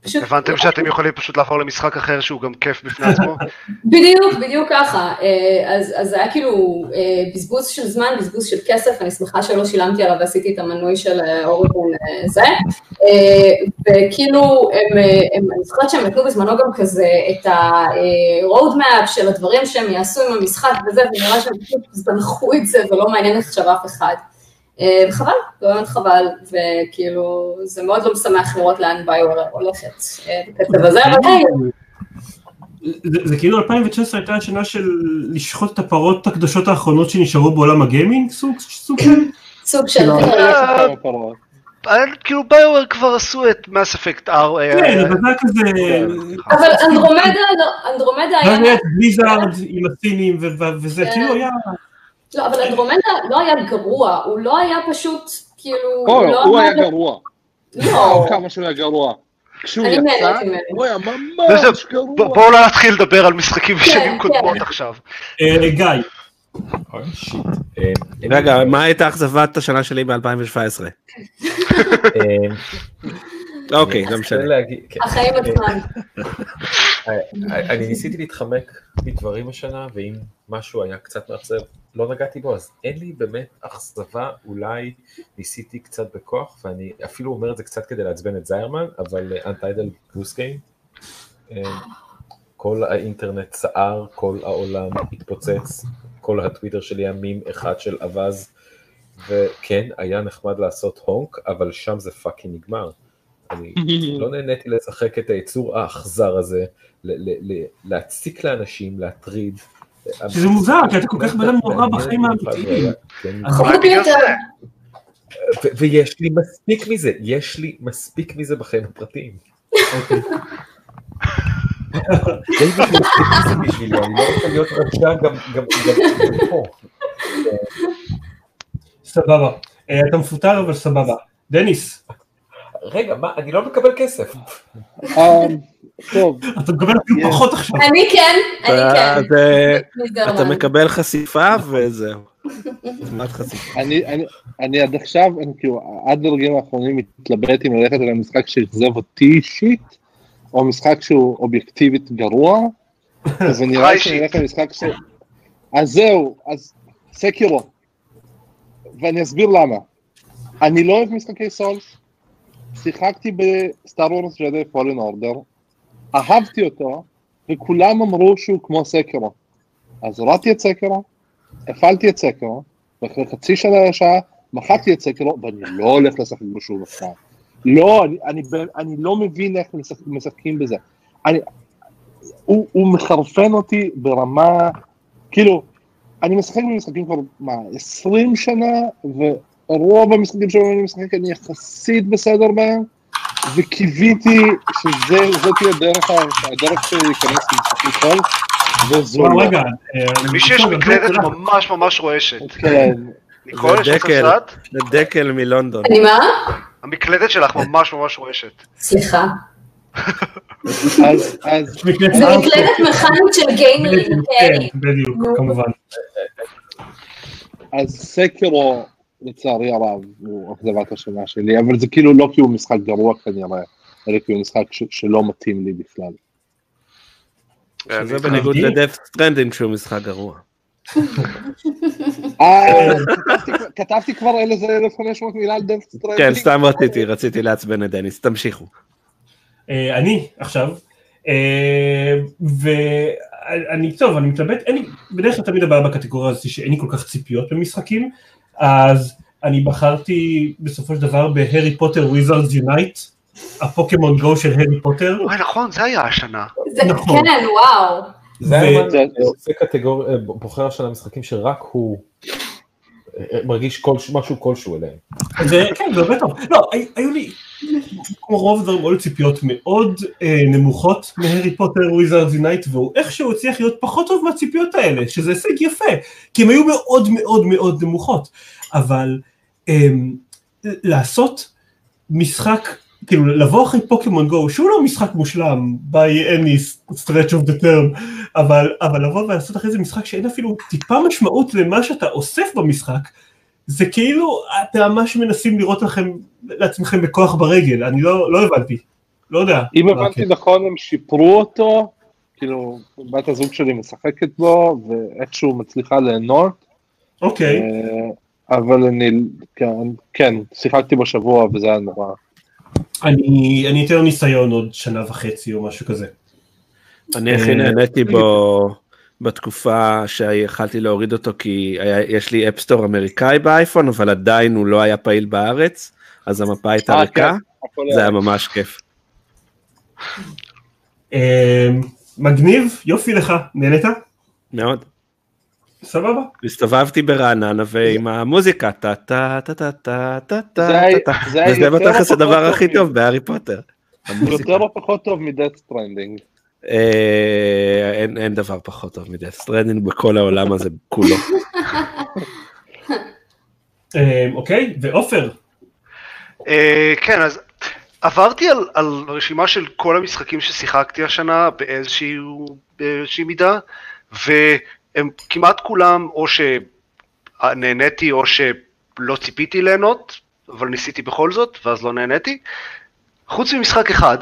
פשוט... הבנתם שאתם יכולים פשוט לעבור למשחק אחר שהוא גם כיף בפני עצמו? (laughs) בדיוק, בדיוק ככה. אה, אז, אז זה היה כאילו אה, בזבוז של זמן, בזבוז של כסף, אני שמחה שלא שילמתי עליו ועשיתי את המנוי של אה, Origin זה. וכאילו, הם, הם, אני זוכרת שהם נתנו בזמנו גם כזה את ה-road map של הדברים שהם יעשו עם המשחק וזה, ונראה שהם פשוט זנחו את זה ולא מעניין עכשיו אף אחד. אה, וחבל, באמת חבל, וכאילו, זה מאוד לא משמח לראות לאן ביואר הולכת אה, בקצב הזה, אבל היי, זה, זה כאילו 2019 הייתה השנה של לשחוט את הפרות הקדושות האחרונות שנשארו בעולם הגיימינג, סוג של... סוג של... לא. אה, כאילו ביואר כבר עשו את מס אפקט R. אה, כן, אבל זה היה כזה... אבל אנדרומדה, אנדרומדה היה... בליזארד עם הסינים וזה, כן. כאילו היה... לא, אבל אנדרומדה לא היה גרוע, הוא לא היה פשוט, כאילו... לא הוא היה עמד- גרוע. לא, כמה שהוא היה גרוע. כשהוא אני יצא. הוא היה ממש גרוע. בואו לא נתחיל לדבר על משחקים משנים כן. קודמות עכשיו. אה, גיא, רגע, מה הייתה אכזבת השנה שלי ב-2017? אוקיי, אני לא משנה. החיים עצמם. אני ניסיתי להתחמק מדברים השנה, ואם משהו היה קצת מאכזב, לא נגעתי בו, אז אין לי באמת אכזבה, אולי ניסיתי קצת בכוח, ואני אפילו אומר את זה קצת כדי לעצבן את זיירמן, אבל Goose Game, אה, כל האינטרנט סער, כל העולם התפוצץ, כל הטוויטר שלי היה מים אחד של אווז, וכן, היה נחמד לעשות honk, אבל שם זה fucking נגמר. אני (laughs) לא נהניתי לשחק את היצור האכזר הזה, להציק לאנשים, להטריד. שזה מוזר, כי אתה כל כך בן נורא (laughs) בחיים האמיתיים. כן. ויש לי מספיק מזה, יש לי מספיק מזה בחיים הפרטיים. אוקיי. (laughs) אני לא רוצה להיות רשע גם פה. סבבה. אה, אתה מפוטר, אבל סבבה. דניס, רגע, מה, אני לא מקבל כסף. אה, טוב, אתה מקבל אפילו. פחות עכשיו. אני כן, אני כן. אתה מקבל חשיפה וזהו. אני, אני, אני עד עכשיו, אני כאילו, עד לרגעים האחרונים מתלבט אם ללכת על המשחק שאכזב אותי אישית, או משחק שהוא אובייקטיבית גרוע, אז אני נראה לי שאני אלך על משחק ש... אז זהו, אז סקירו. ואני אסביר למה. אני לא אוהב משחקי סולס, שיחקתי בסטאר וורס ג'די פולן אורדר, אהבתי אותו, וכולם אמרו שהוא כמו סקירו. אז הורדתי את סקירו, הפעלתי את סקירו, ואחרי חצי שנה שעה מחקתי את סקירו, ואני לא הולך לשחק בו שוב עכשיו. לא, אני, אני, אני לא מבין איך משחק, משחקים בזה. אני, הוא, הוא מחרפן אותי ברמה, כאילו, אני משחק במשחקים כבר, מה, 20 שנה, ורוב המשחקים שאני משחק אני יחסית בסדר בהם, וקיוויתי שזאת תהיה הדרך, ה- הדרך שלי להיכנס למשחקים כל, וזו לא. רגע. אה, למי שיש מקלדת. ממש ממש רועשת. כן, ניקול, יש לך דקל. קצת? זה דקל מלונדון. אני מה? המקלדת שלך ממש ממש רועשת. סליחה. אז, אז, זה. מקלדת מכנית של גיימרים, כן, כן. בדיוק. כמובן. אז Sekiro, לצערי הרב, הוא אכזבת השנה שלי, אבל זה כאילו לא כי הוא משחק גרוע כנראה, אלא כי הוא משחק ש- שלא מתאים לי בכלל. זה בניגוד. ל-Death Stranding שהוא משחק גרוע. אה, כתבתי כבר- כתבתי כבר אלה זה 1,500 מילה על Death Stranding. כן, סתם רציתי, רציתי לעצבן את דניס, תמשיכו. אה, אני עכשיו, אה, ואני, טוב, אני מתלבט, אין לי, בדרך כלל תמיד הבעיה בקטגוריה הזאת שאין לי כל כך ציפיות במשחקים, אז אני בחרתי בסופו של דבר בהארי פוטר Wizards Unite, הפוקימון גו של הארי פוטר. וואי נכון, זה היה השנה. זה נכון. כן, וואו. זה ו- היה קטגוריה, בוחר השנה משחקים שרק הוא אה, מרגיש כל- משהו כלשהו אליהם. זה, כן, זה הרבה טוב. לא, הי- היו לי, כמו רוב הדברים, היו לי ציפיות מאוד אה, נמוכות מהארי פוטר Wizards Unite, והוא איכשהו הצליח להיות פחות טוב מהציפיות האלה, שזה הישג יפה, כי הם היו מאוד מאוד מאוד נמוכות. אבל אה, לעשות משחק, כאילו לבוא אחרי פוקימון גו, שהוא לא משחק מושלם, by any stretch of the term, אבל, אבל לבוא ולעשות אחרי זה משחק שאין אפילו טיפה משמעות למה שאתה אוסף במשחק, זה כאילו אתם ממש מנסים לראות לכם, לעצמכם בכוח ברגל, אני לא, לא הבנתי, לא יודע. אם הבנתי נכון, הם שיפרו אותו, כאילו, בת הזוג שלי משחקת בו, ואיכשהו מצליחה ליהנות, אוקיי, אה, אבל אני, כן, כן, שיחקתי בו שבוע וזה היה נורא. אני, אני אתן לו ניסיון עוד שנה וחצי או משהו כזה. אני הכי אה, נהניתי בו בתקופה שיכלתי להוריד אותו כי היה, יש לי אפסטור אמריקאי באייפון אבל עדיין הוא לא היה פעיל בארץ אז המפה הייתה אה, ריקה, כן, זה היה- היה ממש כיף. אה, מגניב, יופי לך, נהנית? מאוד. סבבה. הסתובבתי ברעננה ועם המוזיקה, טה טה טה טה טה טה טה טה וזה בתכלס הדבר פחות הכי טוב בהארי פוטר. יותר או פחות טוב מדאט סטרנדינג. אה, אין- אין דבר פחות טוב מ Death Stranding בכל העולם הזה (laughs) כולו. אה, אוקיי, ועופר, אה, כן, אז עברתי על, על רשימה של כל המשחקים ששיחקתי השנה באיזושהי, באיזושהי מידה, והם כמעט כולם או שנהניתי או שלא ציפיתי ליהנות, אבל ניסיתי בכל זאת, ואז לא נהניתי. חוץ ממשחק אחד,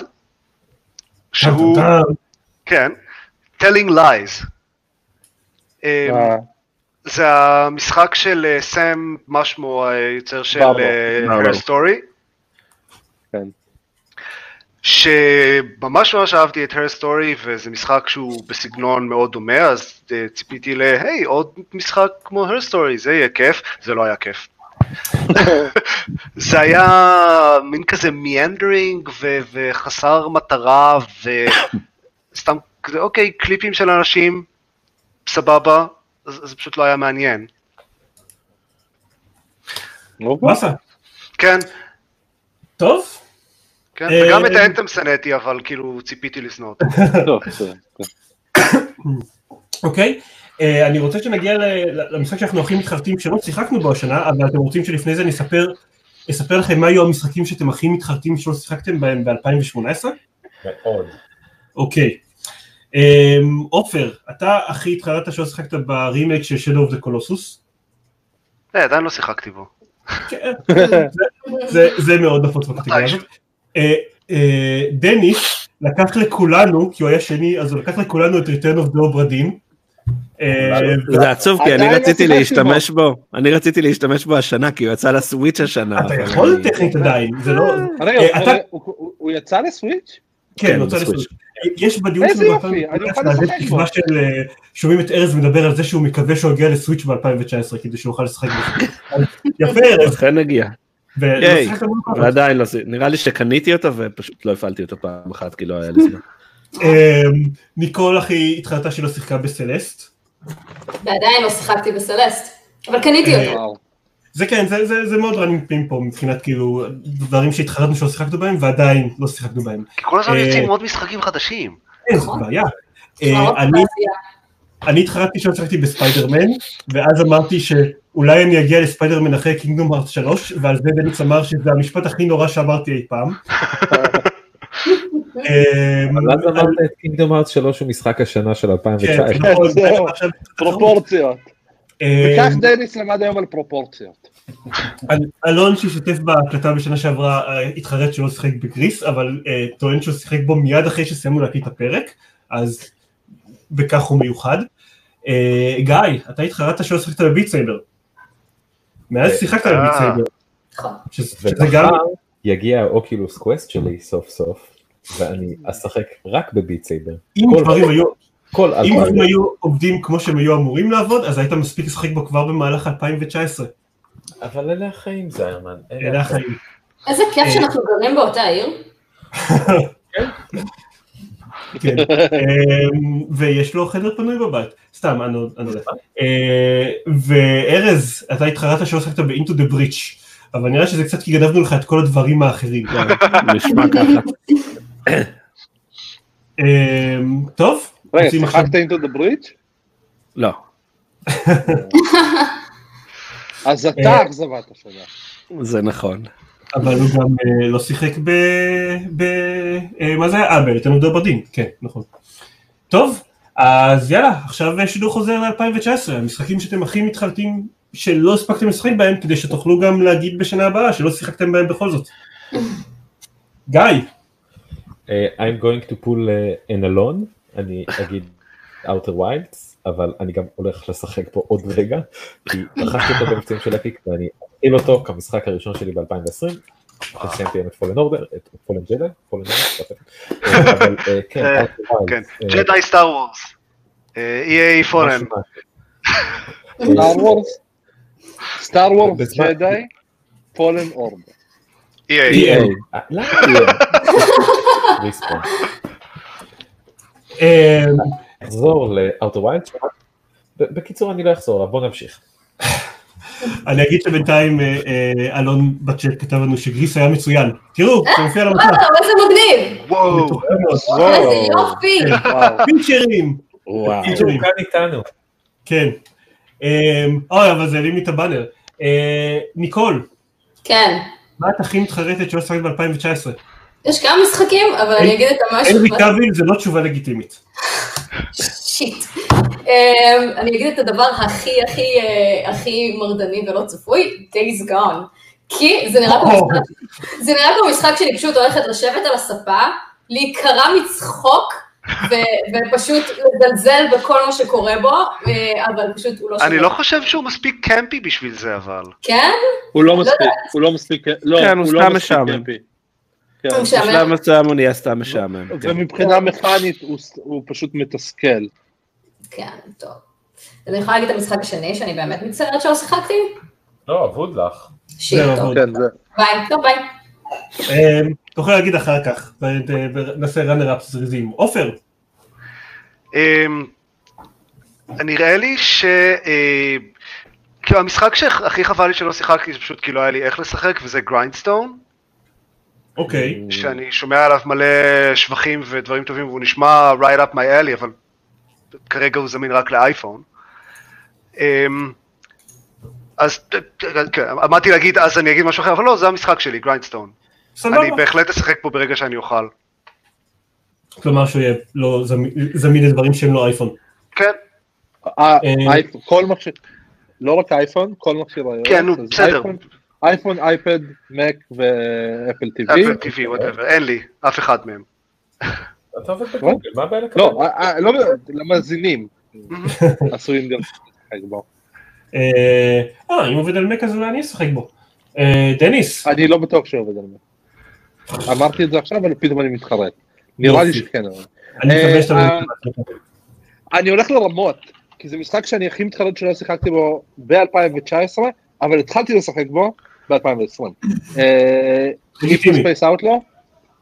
שהוא, אתה- כן, Telling Lies. אה, אה, זה המשחק של אה, סם, מה שמו, היוצר של. אה. Her Story. שממש ממש אהבתי את Her Story, וזה משחק שהוא בסגנון מאוד דומה, אז אה, ציפיתי ל, היי, עוד משחק כמו Her Story, זה יהיה כיף, זה לא היה כיף. (laughs) זה היה מין כזה מיאנדרינג ו- וחסר מטרה, וסתם כזה, אוקיי, קליפים של אנשים, סבבה, אז זה פשוט לא היה מעניין. כן, טוב, כן, אה, וגם את האנתם שנאתי, אבל כאילו ציפיתי לשנוא אותו. כן. אוקיי. אה, אני רוצה שנגיע למשחק שאנחנו הכי מתחרטים שלא שיחקנו בו השנה, אבל אתם רוצים שלפני זה אני אספר, אספר לכם מה היו המשחקים שאתם הכי מתחרטים שלא שיחקתם בהם ב-2018? מאוד. אוקיי. עופר, אתה הכי התחרטת שלא שיחקת ברימייק של Shadow of the Colossus? אה, עדיין לא שיחקתי בו. כן, זה- מאוד נפוץ בקטגוריה הזאת. אה, אה, דניס לקח לכולנו, כי הוא היה שני, אז הוא לקח לכולנו את the Obra Dinn. אה, זה עצוב כי אני רציתי להשתמש בו, אני רציתי להשתמש בו השנה כי הוא יצא לסוויץ' השנה. אתה יכול טכנית עדיין, זה לא... רגע, אה, הוא- הוא הוא יצא לסוויץ'? כן, כן, רוצה בסוויץ'. לסוויץ'. יש בדיון מהווה לשחק בו. של אה, שומעים את ארז מדבר על זה שהוא מקווה שהוא יגיע לסוויץ' ב-2019 כדי שהוא יוכל לשחק בזה. אז (laughs) יפה ארז, אכן הגיע. ועדיין לא, נראה לי שקניתי אותו ופשוט לא הפעלתי אותו פעם אחת כי לא היה לי זמן. אמ, ניקול אחי התחלתה שלא שיחקה בסלסט. ועדיין לא שיחקתי בסלסט, אבל קניתי אה, אותו. וואו. זה כן, זה, זה, זה מאוד running thing פה מבחינת כאילו דברים שהתחרטנו שלא שיחקנו בהם ועדיין לא שיחקנו בהם. כי כל הזמן אה, יוצאים עוד משחקים חדשים. אין, זו נכון. בעיה. צבאות אה, אני, התחרטתי שלא שיחקתי בספיידרמן, ואז אמרתי שאולי אני אגיע לספיידרמן אחרי Kingdom Hearts 3, ועל זה דניס אמר שזה המשפט הכי נורא שאמרתי אי פעם. (laughs) אמ, אבל אז אמרת את Kingdom Hearts 3 הוא משחק השנה של כן, 2019. נכון, זהו. עכשיו- פרופורציות. אמ, וכך דניס למד היום על פרופורציות. אל- אלון שהשתתף בהקלטה בשנה שעברה אה, התחרט שלא שיחק ב Gris, אבל אה, טוען שהוא שיחק בו מיד אחרי שסיימנו להקליט את הפרק, אז בכך הוא מיוחד. אה, גיא, אתה התחרטת שלא שיחקת ב Beat Saber. מאז שיחקת ב Beat אה. Saber. נכון. שזה גם, יגיע ה Oculus Quest שלי סוף סוף, ואני אשחק רק בביט סייבר. אם דברים היו, כל אם אלפיים. היו עובדים כמו שהם היו אמורים לעבוד, אז היית מספיק לשחק בו כבר במהלך 2019. אבל אלה החיים זיירמן. אלה החיים. איזה כיף אה. שאנחנו גרים באותה עיר. (laughs) כן. אמ, ויש לו חדר פנוי בבית, סתם, אני לא- אני לא יודע. אה, וארז, אתה התחרטת שלא שחקת ב-Into the Breach, אבל נראה שזה קצת כי גנבנו לך את כל הדברים האחרים. (laughs) נשמע ככה. אמ, טוב, רגע, שיחקת into the bridge? לא. (laughs) אז אה. אתה אכזבת השנה. זה נכון. אבל הוא גם אה, לא שיחק ב... ב... אה, מה זה היה? אה, בריטרן אוף בדין, כן, נכון. טוב, אז יאללה, עכשיו שידור חוזר ל-2019, המשחקים שאתם הכי מתחרטים שלא הספקתם לשחק בהם, כדי שתוכלו גם להגיד בשנה הבאה שלא שיחקתם בהם בכל זאת. גיא, אה, I'm going to pull an Alon, אני אגיד Outer Wilds, אבל אני גם הולך לשחק פה עוד רגע, כי רכשתי אותו במבצעים של Epic ואני אפעיל אותו כמשחק הראשון שלי ב-2020, אחרי סיימתי את Fallen Order, את Fallen Jedi, Fallen Order, אבל כן, Jedi Star Wars. EA פולן. סטאר וורס? סטאר וורס ג'די? פולן אורדר. EA. למה? (laughs) נחזור Wilds, ב- בקיצור, אני לא אחזור בוא נמשיך. אני אגיד שבינתיים אה, אה, אלון בצ'אט כתב לנו שגריס היה מצוין. תראו, זה מופיע על המסך. וואו, איזה מגניב. וואו. איזה יופי. וואו. פיצ'רים. וואו. פיצ'רים. הוא כאן איתנו. כן. אמ, אוי, אבל זה העלים לי את הבאנר. אה, ניקול, כן. מה את הכי מתחרטת שלא שחקת ב-2019? יש כמה משחקים, אבל אני אגיד את המשהו. הנרי קאוויל זה לא תשובה לגיטימית. (laughs) shit. אמ, אני אגיד את הדבר הכי הכי אה, הכי מרדני ולא צפוי, Days Gone. כי זה נראה כמו משחק, זה נראה כמו משחק שאני פשוט הולכת לשבת על הספה, להיקרע מצחוק, ו- ופשוט לזלזל בכל מה שקורה בו, אה, אבל פשוט הוא לא אני שווה. לא חושב שהוא מספיק קמפי בשביל זה אבל. כן? הוא לא מספיק, הוא לא מספיק, לא, כן, הוא לא סתם מספיק משעמם. קמפי. כן. הוא משעמם. בשלב מסוים הוא נהיה סתם משעמם. כן. ומבחינה מכנית הוא- הוא פשוט מתסכל. כן, טוב. אז אני יכולה להגיד את המשחק השני, שאני באמת מצטערת שלא שיחקתי? לא, אבוד לך. shit, זהו, טוב. כן. ביי, טוב ביי. אמ, תוכל להגיד אחר כך, ונעשה runner up זריזים. עופר, אמ, נראה לי ש... אה, כאילו המשחק שהכי חבל לי שלא שיחקתי זה פשוט כי לא היה לי איך לשחק וזה Grindstone, אוקיי. שאני שומע עליו מלא שבחים ודברים טובים והוא נשמע right up my alley אבל כרגע הוא זמין רק לאייפון. אמ, אז כן, עמדתי להגיד אז אני אגיד משהו אחר אבל לא זה המשחק שלי Grindstone. סבבה. אני בהחלט אשחק פה ברגע שאני אוכל. כלומר שהוא יהיה לא זמין- לדברים שהם לא אייפון. כן, אה, אייפון, כל מכשיר, לא רק אייפון, כל מכשיר כן, נו, בסדר. אייפון- אייפד, מק ו Apple TV. אפל whatever, אין לי, אף אחד מהם. אתה עובד בגוגל, מה הבעיה לקבל? לא, אה, אה, לא, למאזינים, (laughs) עשויים גם לשחק בו. אה, אה, אם עובד על מק אז אולי אני אשחק בו. דניס, אני לא בטוח שעובד על מק. אמרתי את זה עכשיו, אבל פתאום אני מתחרט. נראה לי. שכן. אבל. אני הולך לרמות, כי זה משחק שאני הכי מתחרט שלא שיחקתי בו ב-2019, אבל התחלתי לשחק בו ב-2020. לגיטימי. Hypnospace Outlaw.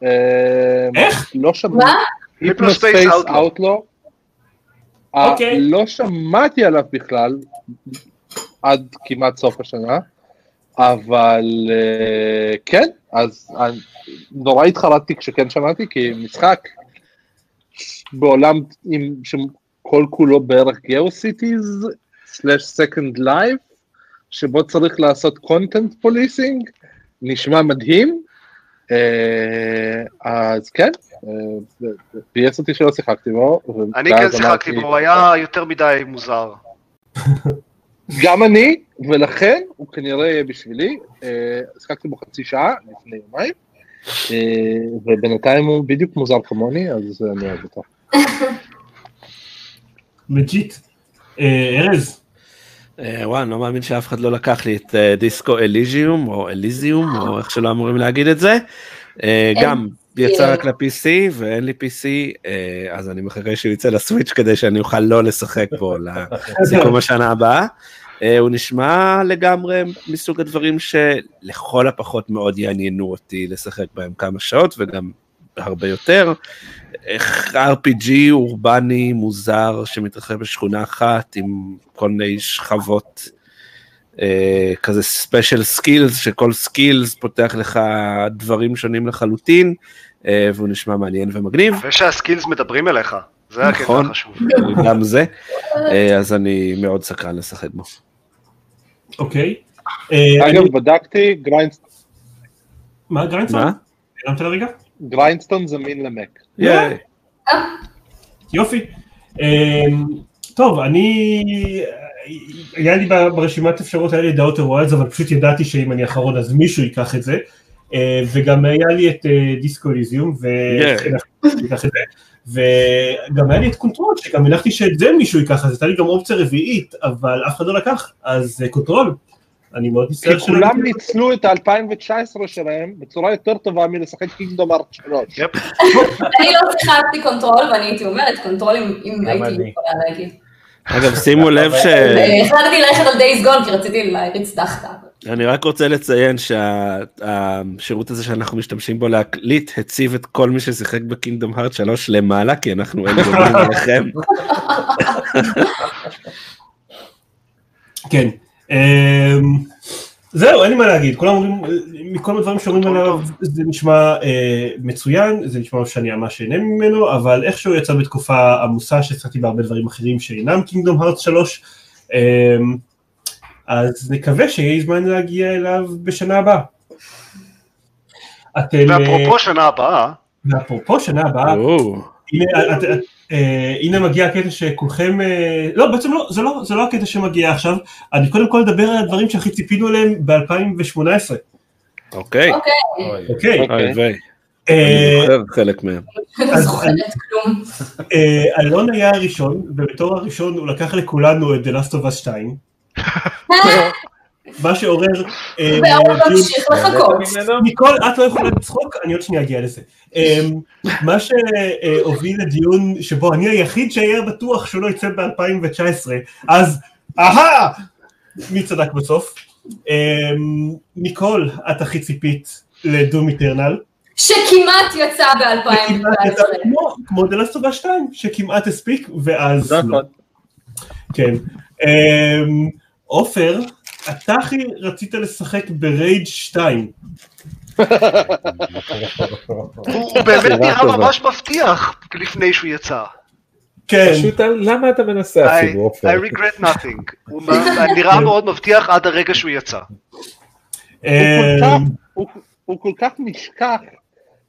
איך? לא שמעתי. מה? Hypnospace. Outlaw. אוקיי. לא שמעתי עליו בכלל, עד כמעט סוף השנה, אבל אה, כן, אז נורא התחרטתי כשכן שמעתי, כי משחק בעולם עם, שכל כולו בערך GeoCities, slash Second Life, שבו צריך לעשות קונטנט פוליסינג, נשמע מדהים, אה, אז כן, אה, ביאס אותי שלא שיחקתי בו. אני כן שיחקתי בו, הוא היה יותר מדי מוזר. גם אני, ולכן הוא כנראה יהיה בשבילי. אה, שיחקתי בו חצי שעה לפני יומיים, אה, ובינתיים הוא בדיוק מוזר כמוני, אז אני אוהב אותו. (laughs) לג'יט. אה, ארז, אה, וואי, אני לא מאמין שאף אחד לא לקח לי את אה, דיסקו אליזיום, או אליזיום, או איך שלא אמורים להגיד את זה. אה, גם יצא רק ל-PC ואין לי PC, אה, אז אני מחכה שהוא יצא לסוויץ' כדי שאני אוכל לא לשחק בו (laughs) לסיכום השנה הבאה. אה, הוא נשמע לגמרי מסוג הדברים שלכל הפחות מאוד יעניינו אותי לשחק בהם כמה שעות וגם הרבה יותר. איך RPG אורבני מוזר שמתרחב בשכונה אחת עם כל מיני שכבות אה, כזה special skills שכל skills פותח לך דברים שונים לחלוטין אה, והוא נשמע מעניין ומגניב. ושה skills מדברים אליך, זה הקטע נכון. החשוב. גם זה, אה, אז אני מאוד סקרן לשחק בו. אוקיי. אה, אני- אגב, בדקתי, Grindstone- מה Grindstone? מה? הרמת לרגע? Grindstone זמין למק. יופי. אמ, טוב, אני... היה לי ברשימת אפשרות, היה לי את The Outer Wilds, אבל פשוט ידעתי שאם אני אחרון אז מישהו ייקח את זה. אה, וגם היה לי את אה, Disco Elysium, את זה. וגם היה לי את Control, שגם הנחתי שאת זה מישהו ייקח, אז הייתה לי גם אופציה רביעית, אבל אף אחד לא לקח, אז אה, Control. אני מאוד כי מצטער שלא- כולם ניצלו את ה-2019 שלהם בצורה יותר טובה מלשחק Kingdom Hearts 3. yep. אני לא שיחקתי Control, ואני הייתי אומרת Control אם- הייתי. יכולה להגיד. אגב, שימו לב ש... החלטתי ללכת על Days Gone, כי רציתי להריץ דחקה. אני רק רוצה לציין שהשירות הזה שאנחנו משתמשים בו להקליט הציב את כל מי ששיחק ב Kingdom Hearts 3 למעלה כי אנחנו אין גורמים עליכם. כן. אמ, זהו, אין לי מה להגיד, כולם אומרים, מכל הדברים שאומרים עליו, זה נשמע אה, מצוין, זה נשמע שאני ממש אהנה ממנו, אבל איכשהו יצא בתקופה עמוסה שהצלחתי בהרבה דברים אחרים שאינם קינגדום הארץ 3, אמ, אז נקווה שיהיה זמן להגיע אליו בשנה הבאה. אתם... אה, ואפרופו שנה הבאה, ואפרופו שנה הבאה, הנה, את, אה, הנה מגיע הקטע שכולכם, אה, לא בעצם לא, זה לא, זה לא הקטע שמגיע עכשיו, אני קודם כל אדבר על הדברים שהכי ציפינו עליהם ב-2018, אוקיי. אוקיי, אוקיי? אה, אני זוכר חלק מהם. אז זוכרת כלום. אה, אלון היה הראשון, ובתור הראשון הוא לקח לכולנו את The Last of Us 2, (laughs) מה שעורר אה, והוא ממשיך לחכות. ממנו? ניקול, את לא יכולה לצחוק, אני עוד שנייה אגיע לזה. אמ, מה שהוביל לדיון שבו אני היחיד שהיה בטוח שהוא לא יצא ב-2019, אז אהה! מי צדק בסוף? ניקול, את הכי ציפית ל Doom Eternal. שכמעט יצא ב-2019. כמו- Us 2, שכמעט הספיק, ואז לא. כן. עופר, אתה הכי רצית לשחק ב Rage 2. הוא באמת נראה. ממש מבטיח לפני שהוא יצא. כן. פשוט למה אתה מנסה I אפילו, עופר? I regret nothing. הוא נראה מאוד מבטיח עד הרגע שהוא יצא. הוא כל כך- אמ, הוא- כל כך נשכח,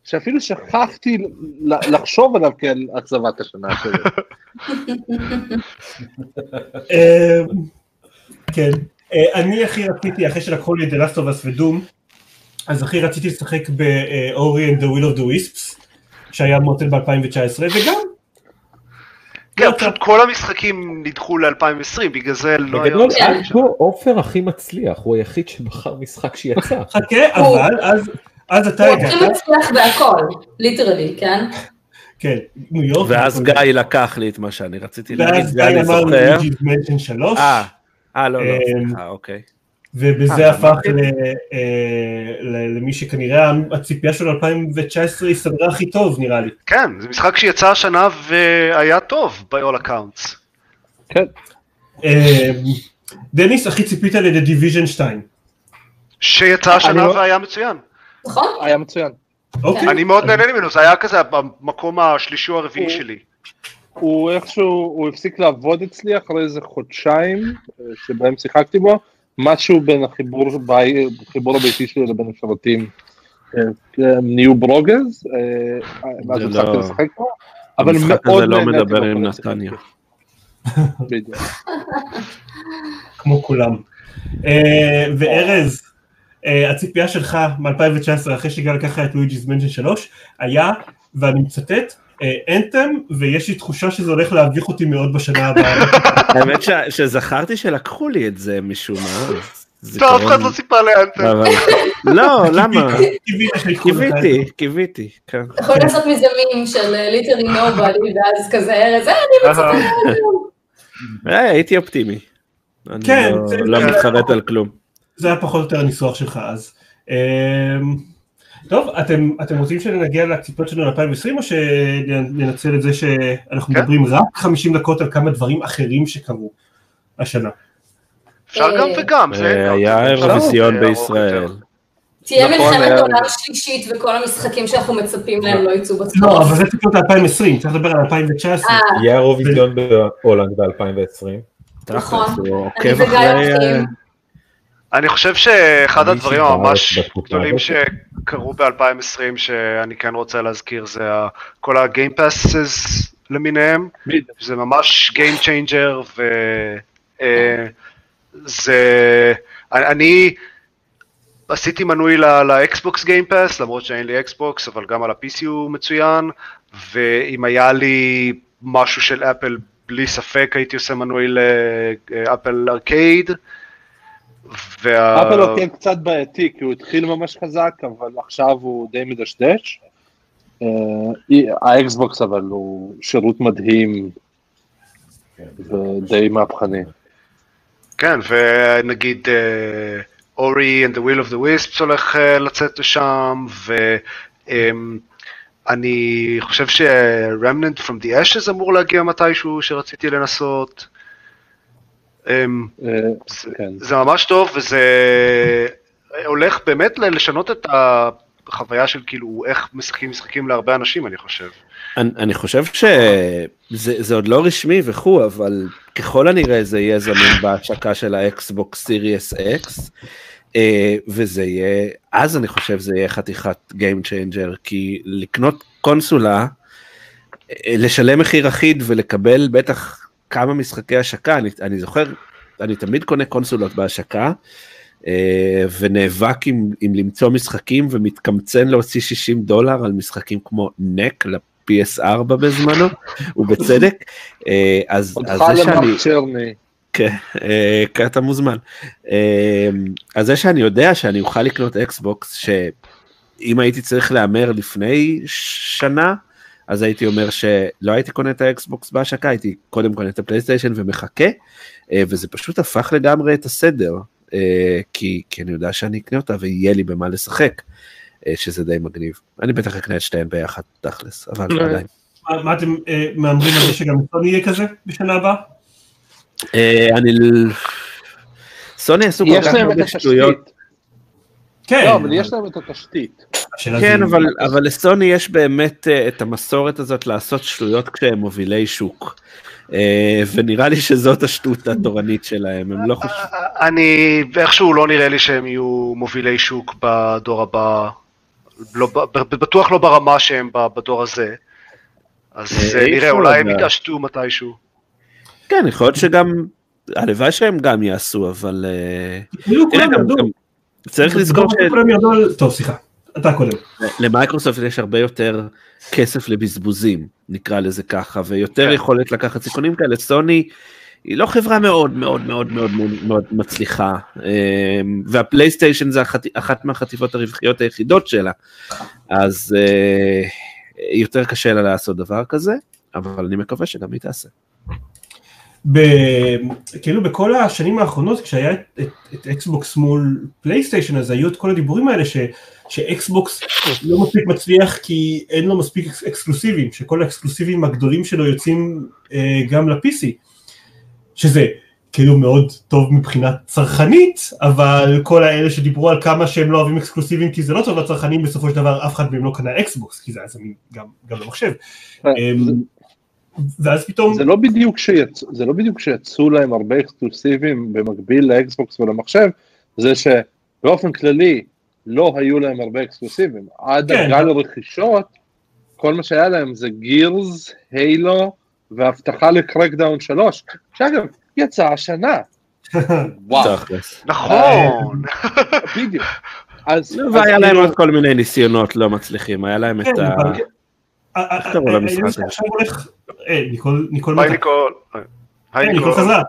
שאפילו שכחתי לחשוב עליו כעל אכזבת השנה שלי. (laughs) אמ, כן, אה, אני הכי רציתי, אחרי שלקחו לי את The Last of Us ודום, אז הכי רציתי לשחק ב-Ori and the Will of the Wisps, שהיה מוטל ב-2019, וגם, כן, פשוט כל המשחקים נדחו ל-2020, בגלל זה לא היה... בגדול. כה עופר הכי מצליח, הוא היחיד שבחר משחק שיצא. חכה, אבל אז, אז אתה הוא הכי הגעת, מצליח בהכל, ליטרלי, כן? כן, ניו יורק, ואז גיא. לקח לי את מה שאני רציתי להגיד, ואז זה אני גיא אמר זוכר. לי מנשן 3, אה, אה, לא, לא, אמ, סליחה, אוקיי. ובזה אה, הפך. ל- אה, ל- למי שכנראה הציפייה שלו 2019 הסתדרה הכי טוב נראה לי. כן, זה משחק שיצא השנה והיה טוב ב-all accounts. כן, אה, דניס, הכי ציפית ל-The Division 2. שיצא השנה לא- והיה מצוין. נכון? היה מצוין. אוקיי. אני מאוד נהנה ממנו, זה היה כזה במקום השלישי או הרביעי הוא- שלי. הוא איכשהו, הוא הפסיק לעבוד אצלי אחרי איזה חודשיים אה, שבהם שיחקתי בו, משהו בין החיבור, בי, החיבור הביתי שלי לבין השרתים אה, הם נהיו ברוגז, אה, ואז הפסקתי לא- לשחק בו, אבל המשחק מאוד הזה לא מדבר עם נתניה. בדיוק. כמו כולם. וארז, הציפייה שלך מ-2019 אחרי שהגע לקחה את לואיג'י's מנשן 3 היה, ואני מצטט, אנתם, ויש לי תחושה שזה הולך להביך אותי מאוד בשנה הבאה. (laughs) האמת שזכרתי שלקחו לי את זה משום מה. לא, אף אחד לא ציפה לאנתם. לא, (laughs) למה? קיוויתי. קיוויתי, כן. יכולים לעשות מזה מים של ליטרלי נובדי, ואז כזה ארז, אה, אני מצטער. אה, הייתי אופטימי. אני כן, לא- לא מתחרט על כלום. זה היה פחות או יותר הניסוח שלך אז. טוב, אתם, אתם רוצים שנגיע לציפיות שלנו ל-2020 או שננצל את זה שאנחנו כן. מדברים רק 50 דקות על כמה דברים אחרים שקרו השנה? אפשר גם וגם. זה- אה, היה אירוויזיון בישראל. יותר. תהיה נכון, מלחמת היה- עולם שלישית וכל המשחקים שאנחנו מצפים להם לא יצאו לא, בצורה. אבל זה ציפיות ל-2020, צריך לדבר על 2019. אה, יהיה אירוויזיון בהולנד ב-2020. נכון. אני וגיא. הולכים. אה, אני חושב שאחד הדברים הממש גדולים. שקרו ב-2020 שאני כן רוצה להזכיר זה כל ה-game passes למיניהם. זה ממש game changer וזה, אני עשיתי מנוי לאקסבוקס Game Pass למרות שאין לי אקסבוקס אבל גם על ה-PC הוא מצוין ואם היה לי משהו של אפל בלי ספק הייתי עושה מנוי לאפל ארקייד. וה... אפל אוקיי קצת בעייתי, כי הוא התחיל ממש חזק, אבל עכשיו הוא די מדשדש. אה, האקסבוקס אבל הוא שירות מדהים ודי מהפכני. כן, ונגיד אורי and the will of the wisps הולך אה, לצאת לשם, ואני חושב ש-remnant from the ashes אמור להגיע מתישהו שרציתי לנסות. אמ, אה, זה- כן. זה ממש טוב, וזה הולך באמת לשנות את החוויה של כאילו איך משחקים משחקים להרבה אנשים, אני חושב. אני, אני חושב שזה זה עוד לא רשמי וכו', אבל ככל הנראה זה יהיה זמין בהשקה של האקסבוקס Series X, וזה יהיה, אז אני חושב זה יהיה חתיכת Game Changer, כי לקנות קונסולה, אה, לשלם מחיר אחיד ולקבל בטח כמה משחקי השקה, אני, אני זוכר, אני תמיד קונה קונסולות בהשקה, אה, ונאבק עם, עם למצוא משחקים ומתקמצן להוציא 60 דולר על משחקים כמו נק ל-PS4 בזמנו, ובצדק. אה, אז, אז זה שאני. כן, אה, אתה מוזמן. אז זה שאני יודע שאני אוכל לקנות אקסבוקס, שאם הייתי צריך להמר לפני שנה, אז הייתי אומר שלא הייתי קונה את האקסבוקס בהשקה, הייתי קודם קונה את הפלייסטיישן ומחכה, אה, וזה פשוט הפך לגמרי את הסדר, אה, כי, כי אני יודע שאני אקנה אותה ויהיה לי במה לשחק, אה, שזה די מגניב. אני בטח אקנה את שתיהן ביחד, תכלס, אבל אה. עדיין. מה- מה אתם מהמרים על זה שגם סוני יהיה כזה בשנה הבאה? אה, אני... סוני עשו כל כך הרבה שטויות. כן. לא, אבל יש להם את התשתית. כן, זה- אבל, אבל לסוני יש באמת אה, את המסורת הזאת לעשות שטויות כשהם מובילי שוק. אה, ונראה לי שזאת השטות התורנית שלהם, הם לא חושבים... אני, איכשהו לא נראה לי שהם יהיו מובילי שוק בדור הבא, לא, ב- ב- בטוח לא ברמה שהם בדור הזה. אז אה, אה, נראה, אולי הם לדעת. יתעשתו מתישהו. כן, יכול להיות שגם... הלוואי שהם גם יעשו, אבל... אה, כאילו צריך לזכור על... טוב, סליחה. אתה קודם. שלמייקרוסופט יש הרבה יותר כסף לבזבוזים, נקרא לזה ככה, ויותר כן. יכולת לקחת סיכונים כאלה. סוני היא לא חברה מאוד מאוד מאוד מאוד מאוד, מאוד מצליחה, אמ, והפלייסטיישן זה אחת, אחת מהחטיבות הרווחיות היחידות שלה, אז אה, יותר קשה לה לעשות דבר כזה, אבל אני מקווה שגם היא תעשה. ב... כאילו בכל השנים האחרונות כשהיה את, את, את אקסבוקס מול פלייסטיישן אז היו את כל הדיבורים האלה ש, שאקסבוקס לא מספיק מצליח כי אין לו מספיק אקס, אקסקלוסיבים, שכל האקסקלוסיבים הגדולים שלו יוצאים אה, גם ל-PC, שזה כאילו מאוד טוב מבחינה צרכנית, אבל כל האלה שדיברו על כמה שהם לא אוהבים אקסקלוסיבים כי זה לא טוב לצרכנים, בסופו של דבר אף אחד מהם לא קנה אקסבוקס, כי זה היה זמין גם, גם למחשב. ואז פתאום... זה לא בדיוק שיצאו, זה לא בדיוק שיצאו להם הרבה אקסקלוסיבים במקביל לאקסבוקס ולמחשב, זה שבאופן כללי לא היו להם הרבה אקסקלוסיבים. עד כן. הגל הרכישות, כל מה שהיה להם זה גירס, הילו והבטחה לקרקדאון 3, שאגב, יצא השנה. (laughs) וואו. נכון, בדיוק. אז, אז והיה להם כאילו, עוד כל מיני ניסיונות לא מצליחים, היה להם את כן, ה... ניקול, ניקול היי מתה. ניקול. חזרה.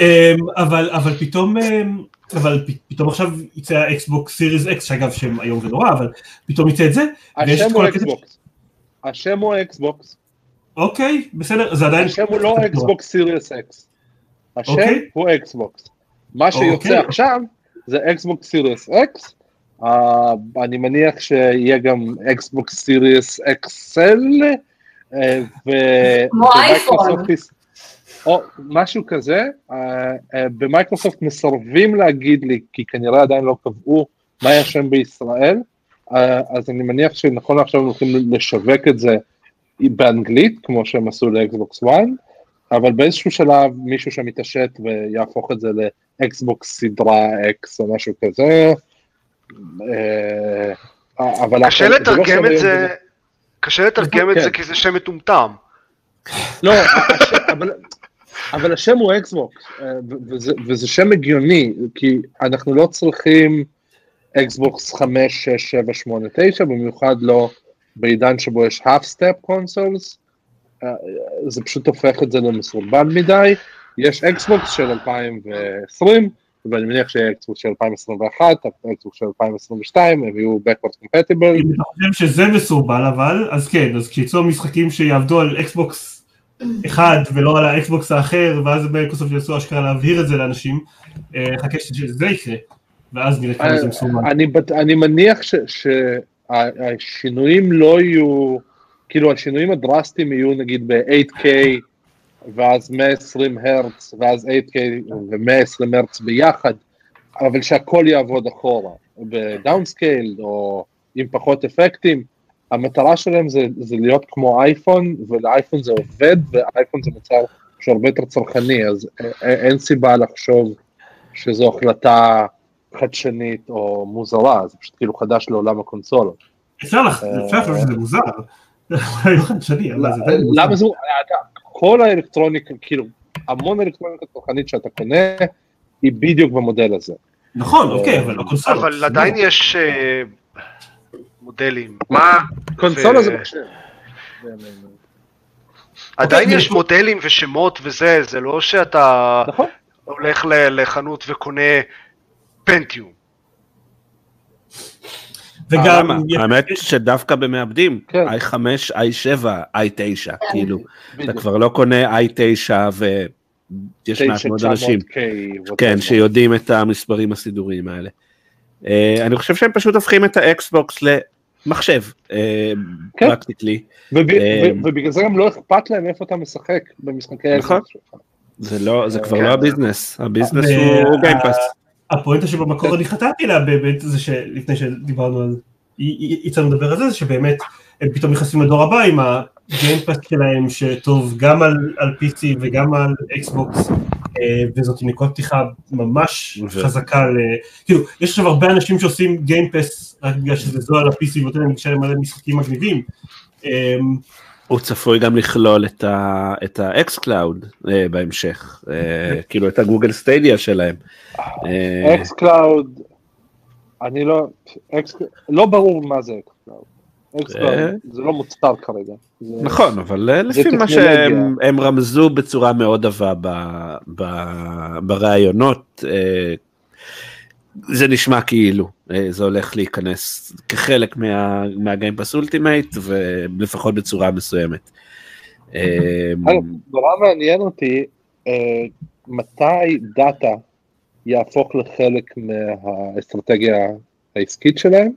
אמ, אבל אבל פתאום אמ, אבל פתאום עכשיו יצא האקסבוקס Series X שאגב שם איום ונורא אבל פתאום יצא את זה השם הוא אקסבוקס. השם הוא אקסבוקס. אוקיי בסדר זה עדיין השם הוא לא אקסבוקס Series X. השם אוקיי. הוא אקסבוקס. מה שיוצא אוקיי. עכשיו זה אקסבוקס Series X. אני מניח שיהיה גם אקסבוקס Series XL. ו- כמו אייפון. יש- או משהו כזה, אה, אה, במייקרוסופט מסרבים להגיד לי, כי כנראה עדיין לא קבעו מה יהיה השם בישראל, אז אני מניח שנכון לעכשיו הם הולכים לשווק את זה באנגלית, כמו שהם עשו לאקסבוקס 1, אבל באיזשהו שלב מישהו שם יתעשת ויהפוך את זה לאקסבוקס סדרה אקס או משהו כזה. אה, אבל קשה זה לא לתרגם שם את זה, קשה לתרגם את. זה כי זה שם מטומטם. לא, אבל, אבל השם הוא אקסבוקס, אה, וזה, וזה שם הגיוני, כי אנחנו לא צריכים אקסבוקס 5, 6, 7, 8, 9, במיוחד לא בעידן שבו יש half step consoles, אה, זה פשוט הופך את זה למסורבל מדי, יש אקסבוקס של 2020, ואני מניח שיהיה אקסבוקס של 2021, אקסבוקס של 2022, הם יהיו backward compatible, אם אתה חושב שזה מסורבל אבל אז כן אז כשיצאו משחקים שיעבדו על אקסבוקס אחד ולא על האקסבוקס האחר ואז מייקרוסופט יעשו אשכרה להבהיר את זה לאנשים אה, חכה שזה יקרה ואז נראה כמה זה מסורבל. אני, בט- אני מניח שהשינויים לא יהיו, כאילו השינויים הדרסטיים יהיו נגיד ב-8K ואז 120 הרץ, ואז 8K ו-120 הרץ ביחד, אבל שהכל יעבוד אחורה, ב downscale או עם פחות אפקטים. המטרה שלהם זה, זה להיות כמו אייפון, ולאייפון זה עובד, ואייפון זה מוצר שהוא הרבה יותר צרכני, אז אין סיבה לחשוב שזו החלטה חדשנית או מוזרה, זה פשוט כאילו חדש לעולם הקונסולות. לח- אפשר לחשוב שזה מוזר. אולי לא חדשני, אבל זה די מוזר. למה זו, כל האלקטרוניקה, כאילו, המון אלקטרוניקה צרכנית שאתה קונה, היא בדיוק במודל הזה. נכון, אוקיי, אבל לא קונסולות. אבל עדיין יש אה, מודלים. מה? קונסולה זה מחשב. עדיין אוקיי, יש זה- מודלים ושמות וזה, זה לא שאתה נכון. הולך לחנות וקונה פנטיום. וגם? האמת שדווקא במעבדים, כן. i5, i7, i9, כאילו, אתה. כבר לא קונה i9 ויש מעט מאוד אנשים, 900K, כן. שיודעים את המספרים הסידוריים האלה. אה, אני חושב שהם פשוט הופכים את האקסבוקס למחשב, כן. practically. אה, ובגלל זה גם לא אכפת להם איפה אתה משחק במשחקי נכון. האקסבוקס שלך. זה לא, זה כבר כן. לא הביזנס, הביזנס ו- הוא Game Pass. הפואנטה שבמקור אני חטאתי לה באמת זה שלפני שדיברנו על, יצאנו לדבר על זה, זה שבאמת הם פתאום נכנסים לדור הבא עם ה Game Pass שלהם שטוב גם על, על PC וגם על אקסבוקס אה, וזאת נקודת פתיחה ממש חזקה, ל... כאילו יש עכשיו הרבה אנשים שעושים Game Pass רק בגלל שזה זול על ה-PC ונותן להם מלא משחקים מגניבים. אה, הוא צפוי גם לכלול את ה- את ה xCloud בהמשך, אה, (laughs) כאילו את ה Google Stadia שלהם. אה, אקס קלאוד, אני לא, x, לא ברור מה זה xCloud. x אה. Cloud זה לא מוצר כרגע. זה- נכון, אבל אה, לפי מה. שהם הם רמזו בצורה מאוד עבה בראיונות, אה, זה נשמע כאילו אה, זה הולך להיכנס כחלק מה- מה Game Pass Ultimate ולפחות בצורה מסוימת. אה, אגב, נורא מעניין אותי אה, מתי דאטה יהפוך לחלק מהאסטרטגיה העסקית שלהם,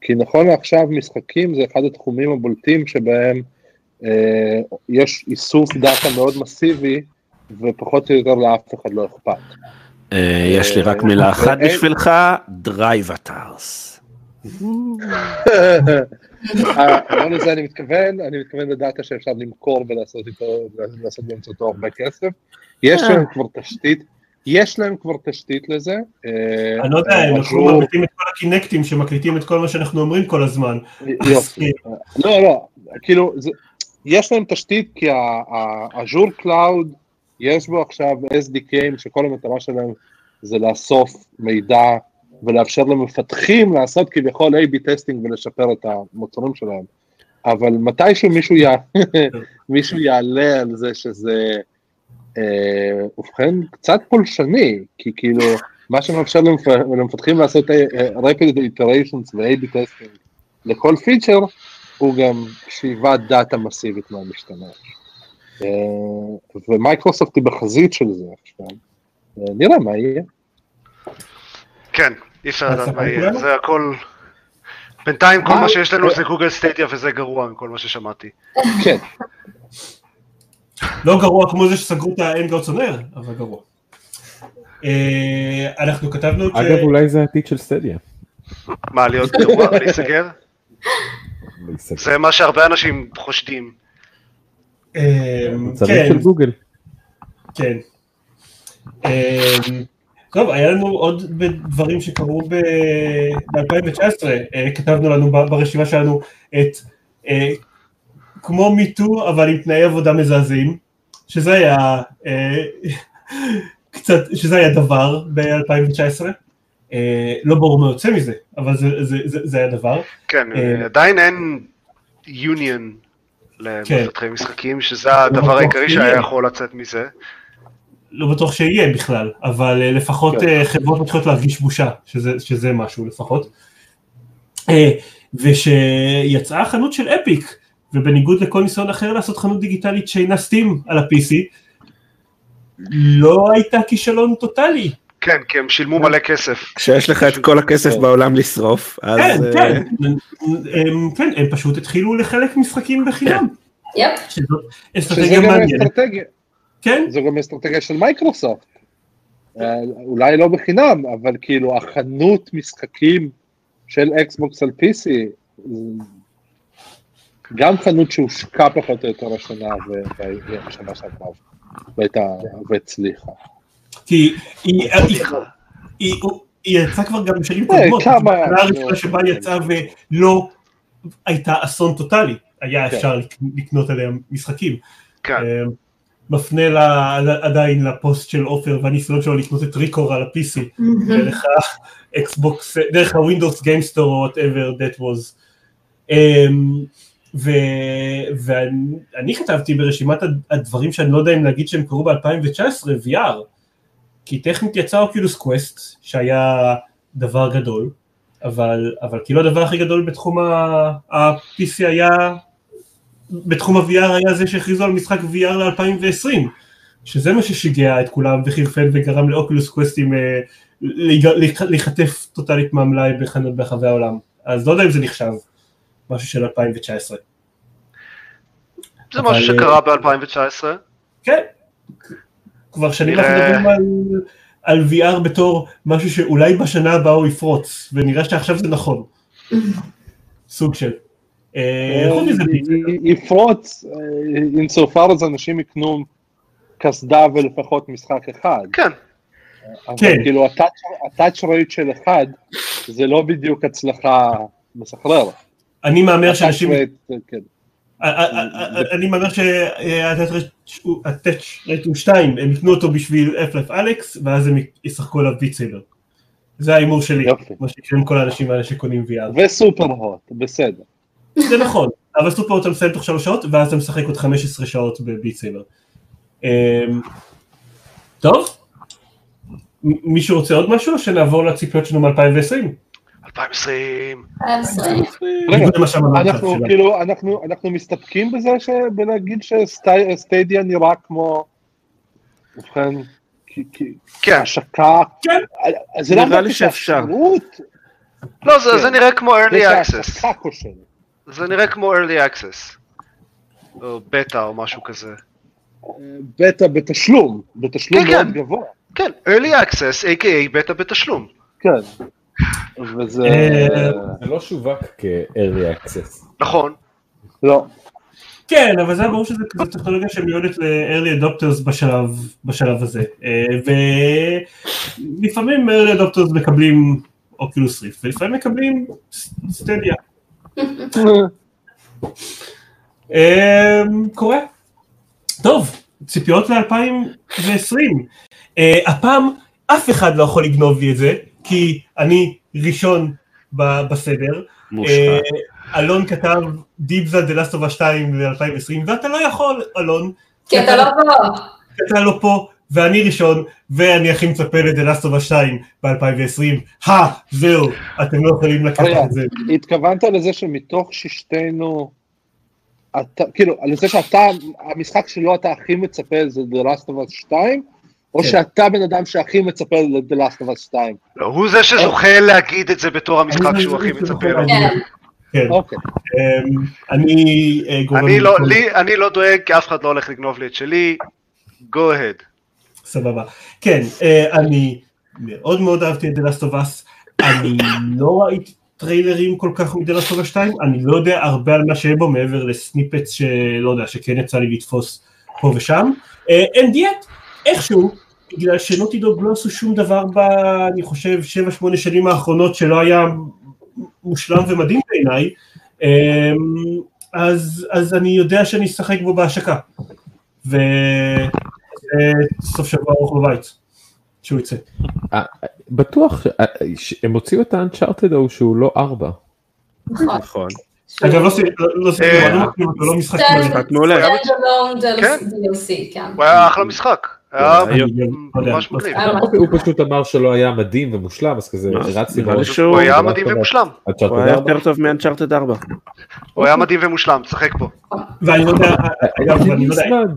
כי נכון לעכשיו משחקים זה אחד התחומים הבולטים שבהם אה, יש איסוף דאטה מאוד מסיבי ופחות או יותר לאף אחד לא אכפת. אה, יש לי רק מילה אחת בשבילך, Drivatars. אה, לא לזה אני מתכוון, אני מתכוון לדאטה שאפשר למכור ולעשות איתו, לעשות באמצעותו הרבה כסף. יש להם כבר תשתית, יש להם כבר תשתית לזה. אה, אני לא יודע, אה, עשו- מקליטים את כל הקינקטים שמקליטים את כל מה שאנחנו אומרים כל הזמן. לא, לא, כאילו, זה, יש להם תשתית כי ה Azure Cloud, יש בו עכשיו SDK ים שכל המטרה שלהם זה לאסוף מידע ולאפשר למפתחים לעשות כביכול A-B testing ולשפר את המוצרים שלהם. אבל מתישהו מישהו, יע... (laughs) מישהו יעלה על זה שזה אה, ובכן קצת פולשני, כי כאילו מה שמאפשר למפ... למפתחים לעשות אה, אה, rapid iterations ו-A-B testing לכל פיצ'ר הוא גם שאיבת דאטה מסיבית מהמשתמש. אה, ומייקרוסופט היא בחזית של זה עכשיו. אה, נראה מה יהיה. כן, אי אפשר לדעת אז מה יהיה? זה הכל... בינתיים כל מה? שיש לנו זה Google Stadia וזה גרוע מכל מה ששמעתי. כן, לא גרוע כמו זה שסגרו את האנד גאוטס אונר, אבל גרוע. אה, אנחנו כתבנו את... אגב, אולי זה העתיד של Stadia. מה, להיות גרוע ולהיסגר? זה מה שהרבה אנשים חושדים. אה, מצבים כן, של גוגל. כן. אה, טוב, היה לנו עוד דברים שקרו ב-2019, כתבנו לנו ב- ברשימה שלנו את אה, כמו מיטו אבל עם תנאי עבודה מזעזעים, שזה היה אה, קצת, שזה היה דבר ב-2019, אה, לא ברור מה יוצא מזה, אבל זה, זה, זה, זה היה דבר. כן, אה, עדיין אין יוניון למפתחי משחקים, שזה הדבר בטוח העיקרי. שהיה יכול לצאת מזה. לא בטוח שיהיה בכלל, אבל אה, לפחות כן. אה, חברות מתחילות להרגיש בושה, שזה, שזה משהו לפחות. אה, ושיצאה החנות של אפיק, ובניגוד לכל ניסיון אחר לעשות חנות דיגיטלית שאינה סטים על ה-PC, לא הייתה כישלון טוטאלי. כן, כי הם שילמו מלא כסף. כשיש לך את כל הכסף כן. בעולם לשרוף, אז כן, אה, כן, הם, כן, הם פשוט התחילו לחלק משחקים בחינם. yep. שזאת שזה אסטרטגיה גם מעניינת. כן, זו גם אסטרטגיה של מייקרוסופט. אה, אולי לא בחינם, אבל כאילו החנות משחקים של אקסבוקס על PC, זה גם חנות שהושקע פחות או יותר השנה והשנה שעברה, והצליחה. כי היא- יצאה כבר גם בשנים אה, קודמות, כמה- השנה הראשונה שבה היא יצאה ולא הייתה אסון טוטאלי, היה כן. אפשר לק- לקנות עליה משחקים. כן. אה, מפנה עדיין לפוסט של עופר והניסיון שלו לקנות את ReCore על ה-PC, דרך האקסבוקס, דרך ה Windows Game Store או whatever that was. ו- ואני כתבתי ברשימת הד- הדברים שאני לא יודע אם להגיד שהם קרו ב-2019, VR, כי טכנית יצא אוקילוס קווסט, שהיה דבר גדול, אבל, אבל כאילו הדבר הכי גדול בתחום ה-PC היה, בתחום ה-VR היה זה שהכריזו על משחק VR ל-2020, שזה מה ששיגע את כולם וחירפן וגרם לאוקילוס קווסטים אה, להיחטף טוטאלית מהמלאי בחנות ברחבי העולם. אז לא יודע אם זה נחשב, משהו של 2019. זה אבל, משהו שקרה ב-2019. כן, כבר שנים נראה- אנחנו מדברים על, על VR בתור משהו שאולי בשנה הבאה הוא יפרוץ, ונראה שעכשיו זה נכון. (laughs) סוג של. אה, מזה, יפרוץ, אינסופר אז אנשים יקנו קסדה ולפחות משחק אחד. כן, אבל כן. כאילו ה attach rate של אחד זה לא בדיוק הצלחה מסחררת. אני מהמר שאנשים, אה, אה, אה, אני מהמר שה attach rate הוא 2, הם יקנו אותו בשביל Half-Life Alyx, ואז הם ישחקו עליו Saber. זה ההימור שלי. מה שיקרה עם כל האנשים האלה שקונים VR. ו Superhot, בסדר. זה נכון, אבל סופר אתה מסיים תוך שלוש שעות, ואז אתה משחק עוד 15 שעות סייבר. אמ, טוב, מישהו רוצה עוד משהו, או שנעבור לציפיות שלנו מ-2020? 2020. רגע, למה שאמרנו אנחנו כאילו, אנחנו, אנחנו מסתפקים בזה. בלהגיד שסטדיה נראה כמו, ובכן, כן. השקה, כן. אז זה נראה לא לי אמרתי שאפשר. לא, זה כן. נראה כמו early access. זה נראה כמו early access. או בטא או משהו כזה. בטא בתשלום, בתשלום כן, מאוד כן. גבוה, כן, early access, a.k.a בטא בתשלום. כן. וזה, אה, זה לא שווק כ-early access. נכון. לא, כן, אבל זה ברור שזה כזה טכנולוגיה שמיועדת ל-early adopters בשלב, בשלב הזה. אה, ולפעמים early adopters מקבלים אוקילוס ריף, ולפעמים מקבלים סטדיה. אמ, קורה. טוב, ציפיות ל-2020. הפעם אף אחד לא יכול לגנוב לי את זה, כי אני ראשון ב- בסדר. מושחת. אה, אלון כתב על Last of Us 2 ל-2020, ואתה לא יכול, אלון, כי אתה לא פה. אתה לא פה, ואני ראשון, ואני הכי מצפה of Us 2 ב-2020. הא, זהו, אתם לא יכולים לקחת את זה. התכוונת לזה שמתוך ששתנו, אתה, כאילו, לזה שאתה, המשחק שלו אתה הכי מצפה זה The Last of Us 2, או כן. שאתה בן אדם שהכי מצפה ל-The Last of Us 2? לא, הוא זה שזוכה להגיד את זה בתור המשחק שהוא הכי אני- מצפה אני- לו. כן. אוקיי. אני אה, גורם... אני לא, לכל- לי, אני לא דואג, כי אף אחד לא הולך לגנוב לי את שלי. go ahead. סבבה. כן, אה, אני מאוד מאוד אהבתי את The Last of Us, אני לא ראיתי טריילרים כל כך מ-The Last of Us 2, אני לא יודע הרבה על מה שיהיה בו מעבר לסניפץ שלא יודע, שכן יצא לי לתפוס פה ושם. אה, אין דיאט, איכשהו, בגלל שנוטי דוג לא עשו שום דבר ב... אני חושב, 7-8 שנים האחרונות שלא היה מושלם ומדהים בעיניי, אה, אז, אז אני יודע שאני אשחק בו בהשקה. ו... אה, סוף שבוע ארוך בבית, שהוא יצא. אה, בטוח, אה, הם הוציאו את האנצ'ארטד ההוא שהוא לא ארבע. נכון. נכון. אגב, לא סיפרתי, לא לא אותו, לא משחק מעולה. משחק אלון כן. DLC, כן. הוא היה אחלה משחק. ממש מגניב. אה, הוא פשוט אמר שלא היה מדהים ומושלם, אז כזה מה? רצתי הוא היה מדהים ומושלם. הוא היה 4. יותר טוב מאנצ'ארטד 4. הוא היה מדהים ומושלם, תשחק בו. ואני לא יודע, אגב, אני יודע, מזמן.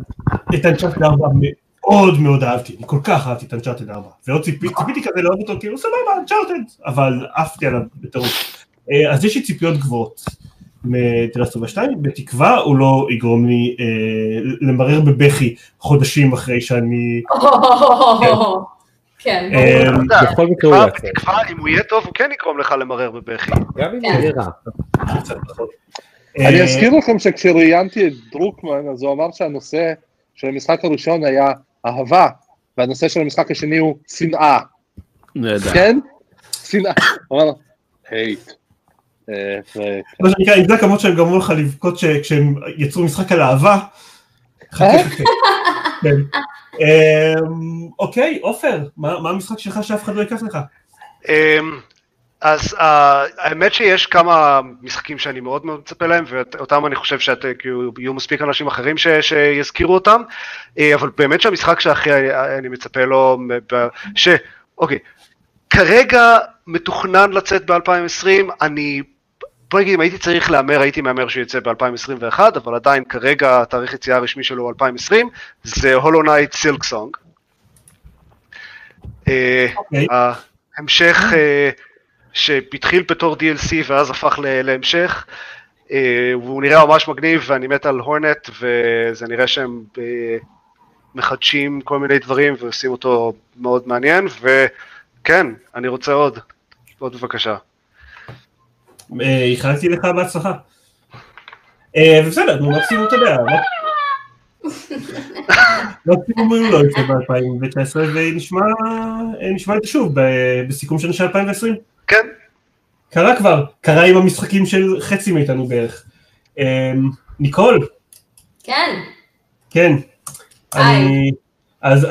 את אנצ'ארטד 4 מאוד מאוד אהבתי, אני כל כך אהבתי את אנצ'ארטד 4, ולא ציפיתי ציפיתי כזה לאהוב אותו, כאילו סבבה, אנצ'ארטד, אבל עפתי עליו בטירוף. אה, אז יש לי ציפיות גבוהות. מטרסטובה 2, בתקווה הוא לא יגרום לי אה, למרר בבכי חודשים אחרי שאני... (laughs) כן, אה, יודע, בכל מקרה הוא יעשה. בתקווה, אם הוא יהיה טוב, הוא כן יגרום לך למרר בבכי. גם אם כן. הוא יהיה רע. פחות. אני אה, אזכיר לכם שכשראיינתי את דרוקמן, אז הוא אמר שהנושא של המשחק הראשון היה אהבה, והנושא של המשחק השני הוא שנאה. נהדר. כן? שנאה. הוא אמר, הייט. אה, מה שנקרא, אם זה הכמות שהם גרמו לך לבכות כשהם יצרו משחק על אהבה. אה? כן. אמ, אוקיי, עופר, מה המשחק שלך שאף אחד לא ייקח לך? אמ, אז אה, האמת שיש כמה משחקים שאני מאוד מאוד מצפה להם, ואותם אני חושב שיהיו מספיק אנשים אחרים ש, שיזכירו אותם, אה, אבל באמת שהמשחק שהכי אני מצפה לו, ש... אוקיי, כרגע מתוכנן לצאת ב-2020, אני... בוא נגיד, אם הייתי צריך להמר, הייתי מהמר שהוא יצא ב-2021, אבל עדיין כרגע התאריך יציאה הרשמי שלו הוא 2020, זה Hollow Knight Silksong. ההמשך אה, שהתחיל בתור DLC ואז הפך להמשך, אה, והוא נראה ממש מגניב ואני מת על Hornet וזה נראה שהם אה, מחדשים כל מיני דברים ועושים אותו מאוד מעניין וכן, אני רוצה עוד, עוד בבקשה. אה, איחלתי לך בהצלחה. אה, ובסדר, נו מקסימום אתה יודע. לא- (laughs) מקסימום הוא לא יצא ב-2019 ונשמע אה, את זה שוב ב- בסיכום שנה של 2020. כן, קרה כבר, קרה עם המשחקים של חצי מאיתנו בערך. ניקול, כן, כן. היי. אני, אז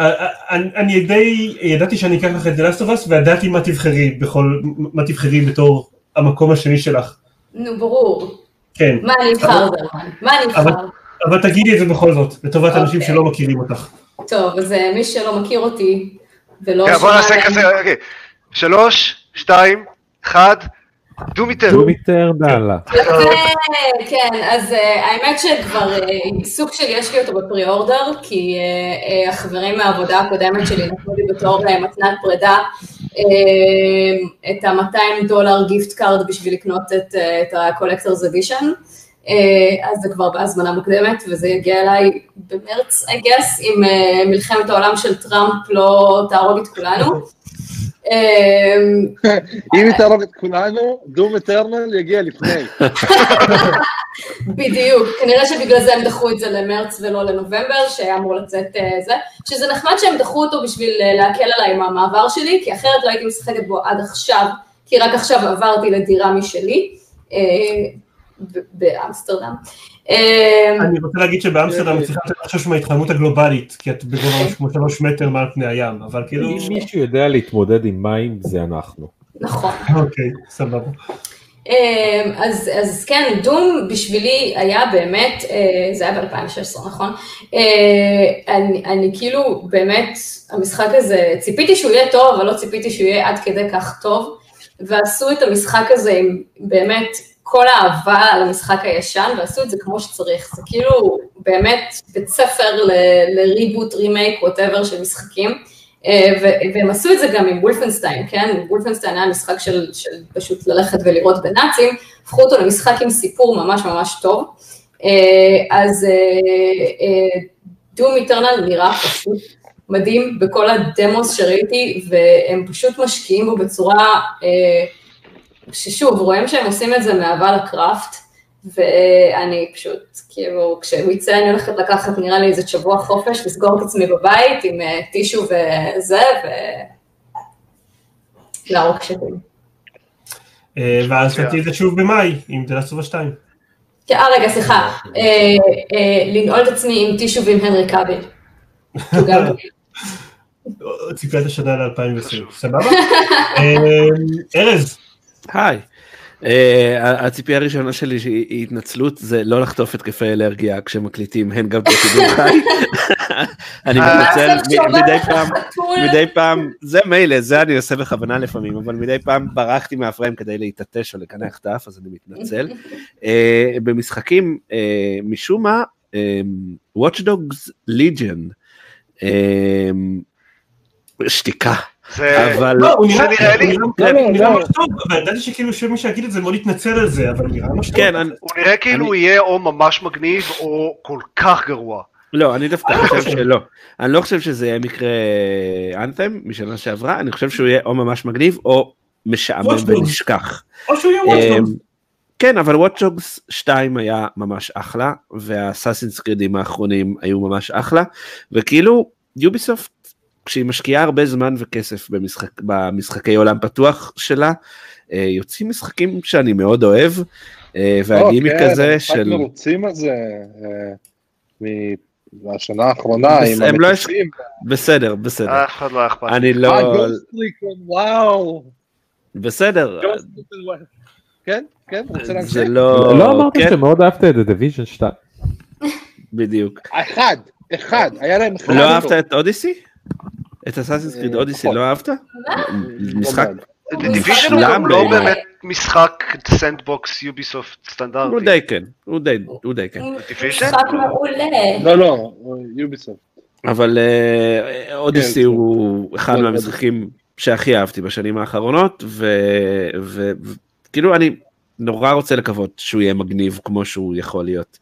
אני, אני די, ידעתי שאני אקח לך את The Last of Us וידעתי מה תבחרי בכל, מה תבחרי בתור המקום השני שלך. נו ברור. כן. מה אני אבחר זרמן? מה אני אבל- אבחר? אבל תגידי את זה בכל זאת, לטובת אנשים אוקיי. שלא מכירים אותך. טוב, אז אה, מי שלא מכיר אותי ולא כן, בוא נעשה כזה, אוקיי, שלוש, שתיים, אחד, דומיטר. דומיטר דאללה. יפה, כן, אז אה, האמת שכבר אה, סוג של יש לי אותו בפרי אורדר, כי החברים מהעבודה הקודמת שלי נתנו לי בתור מתנת פרידה את ה-200 דולר gift card בשביל לקנות את, אה, את ה-collector's edition. אה, אז זה כבר בהזמנה מוקדמת, וזה יגיע אליי במרץ, I guess, אם אה, מלחמת העולם של טראמפ לא תהרוג את כולנו. (laughs) אה, אם היא תהרוג את כולנו, Doom Eternal יגיע לפני. (laughs) בדיוק, כנראה שבגלל זה הם דחו את זה למרץ ולא לנובמבר, שהיה אמור לצאת אה, זה, שזה נחמד שהם דחו אותו בשביל אה, להקל עליי עם המעבר שלי, כי אחרת לא הייתי משחקת בו עד עכשיו, כי רק עכשיו עברתי לדירה משלי, אה, ב- באמסטרדם. אני רוצה להגיד שבאמסטרדם את צריכה לחשוש מההתחממות הגלובלית, כי את בגובה משהו כמו שלוש מטר מעל פני הים, אבל כאילו, אם מישהו יודע להתמודד עם מים, זה אנחנו. נכון. אוקיי, סבבה. אמ, אז, אז כן, דום בשבילי היה באמת, אה, זה היה ב-2016, נכון? אה, אני, אני כאילו, באמת, המשחק הזה, ציפיתי שהוא יהיה טוב, אבל לא ציפיתי שהוא יהיה עד כדי כך טוב, ועשו את המשחק הזה עם באמת כל האהבה על המשחק הישן, ועשו את זה כמו שצריך. זה כאילו באמת בית ספר לריבוט, רימייק, ווטאבר של משחקים. אה, והם עשו את זה גם עם וולפנשטיין, כן? וולפנשטיין היה משחק של, של פשוט ללכת ולראות בנאצים, הפכו אותו למשחק עם סיפור ממש ממש טוב. אה, אז דום איטרנל נראה פשוט מדהים בכל הדמוס שראיתי, והם פשוט משקיעים בו בצורה, אה, ששוב, רואים שהם עושים את זה מאהבה לקראפט, ואני פשוט, כאילו, כשהוא יצא אני הולכת לקחת נראה לי איזה שבוע חופש, לסגור את עצמי בבית עם אה, טישו וזה, ו... להרוג שתים. אה, ואז תעשי את זה שוב במאי, עם of Us 2. כן, אה, רגע, סליחה, אה, לנעול את עצמי עם טישו ועם הנרי גם- (laughs) ציפיית השנה ל-2020, סבבה? (laughs) ארז, היי. אה, הציפייה הראשונה שלי שהיא היא התנצלות זה לא לחטוף התקפי אלרגיה כשמקליטים הן גם בשידור חי. אני אה, מתנצל שעובר מדי פעם. מדי פעם, זה מילא, זה אני עושה בכוונה לפעמים, אבל מדי פעם ברחתי מהפריים כדי להתעטש או לקנח את האף, אז אני מתנצל. (laughs) אה, במשחקים, אה, משום מה, אה, Watch Dogs Legion, אה, שתיקה. זה... אבל לא, נראה לי- לא, לא, לא. טוב, וידעתי שכאילו שמי שיגיד את זה מאוד יתנצל על זה, אבל נראה ממש טוב. כן, אני- הוא נראה כאילו הוא יהיה או ממש מגניב או כל כך גרוע. לא, אני דווקא אני לא חושב חושב. שלא. אני לא חושב שזה יהיה מקרה אנת'ם משנה שעברה, אני חושב שהוא יהיה או ממש מגניב או משעמם. ונשכח. או שהוא יהיה אמ, וואטשדוגס. כן, אבל וואטשוגס 2 היה ממש אחלה, והסאסינס קרידים האחרונים היו ממש אחלה, וכאילו יוביסופט, כשהיא משקיעה הרבה זמן וכסף במשחק, במשחקי עולם פתוח שלה, אה, יוצאים משחקים שאני מאוד אוהב, אה, והגימיק כן, הזה המשחק של... מרוצים על זה אה, מהשנה האחרונה בס- עם הם לא המטוסים. בסדר, בסדר. אף אחד לא אכפת. אני לא... וואו. בסדר, כן, כן, רוצה להמשיך? זה לא... לא אמרת כן, שמאוד אהבת את Division 2. בדיוק. אחד, אחד, היה להם אחד. לא. אהבת את Odyssey? את Assassin's Creed אה, Odyssey. לא אהבת? משחק לא. Division? הוא לא לא. באמת משחק sandbox Ubisoft הוא סטנדרטי. די כן, הוא די, הוא כן. משחק מעולה. לא, לא, יוביסופט. אבל אה, אודיסי כן. הוא אחד לא, מהמשחקים שהכי אהבתי בשנים האחרונות, וכאילו אני נורא רוצה לקוות שהוא יהיה מגניב כמו שהוא יכול להיות.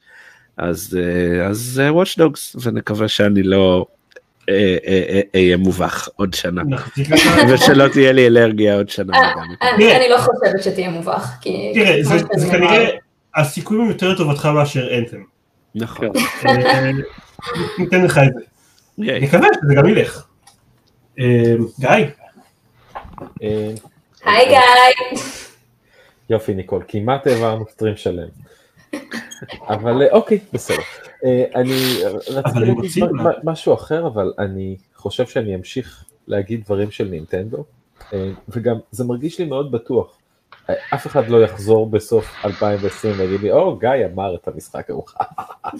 אז אה, אז וואץ' דוגס, ונקווה שאני לא אה, אה, אה, אהיה מובך עוד שנה, לך- (laughs) ושלא תהיה לי אלרגיה עוד שנה. אה. אני לא חושבת שתהיה מובך, כי... תראה, זה כנראה. הסיכויים הם יותר לטובתך מאשר אנתם. נכון. אה, ניתן לך את זה. נקווה שזה גם ילך. אה, גיא, אה, היי גיא. יופי ניקול, כמעט העברנו סטרים שלם. אבל אה, אוקיי, בסדר. אה, אני רציתי להגיד משהו אחר, אבל אני חושב שאני אמשיך להגיד דברים של נינטנדו, אה, וגם זה מרגיש לי מאוד בטוח. אף אחד לא יחזור בסוף 2020 ויגיד לי, או, גיא אמר את המשחק ההוא.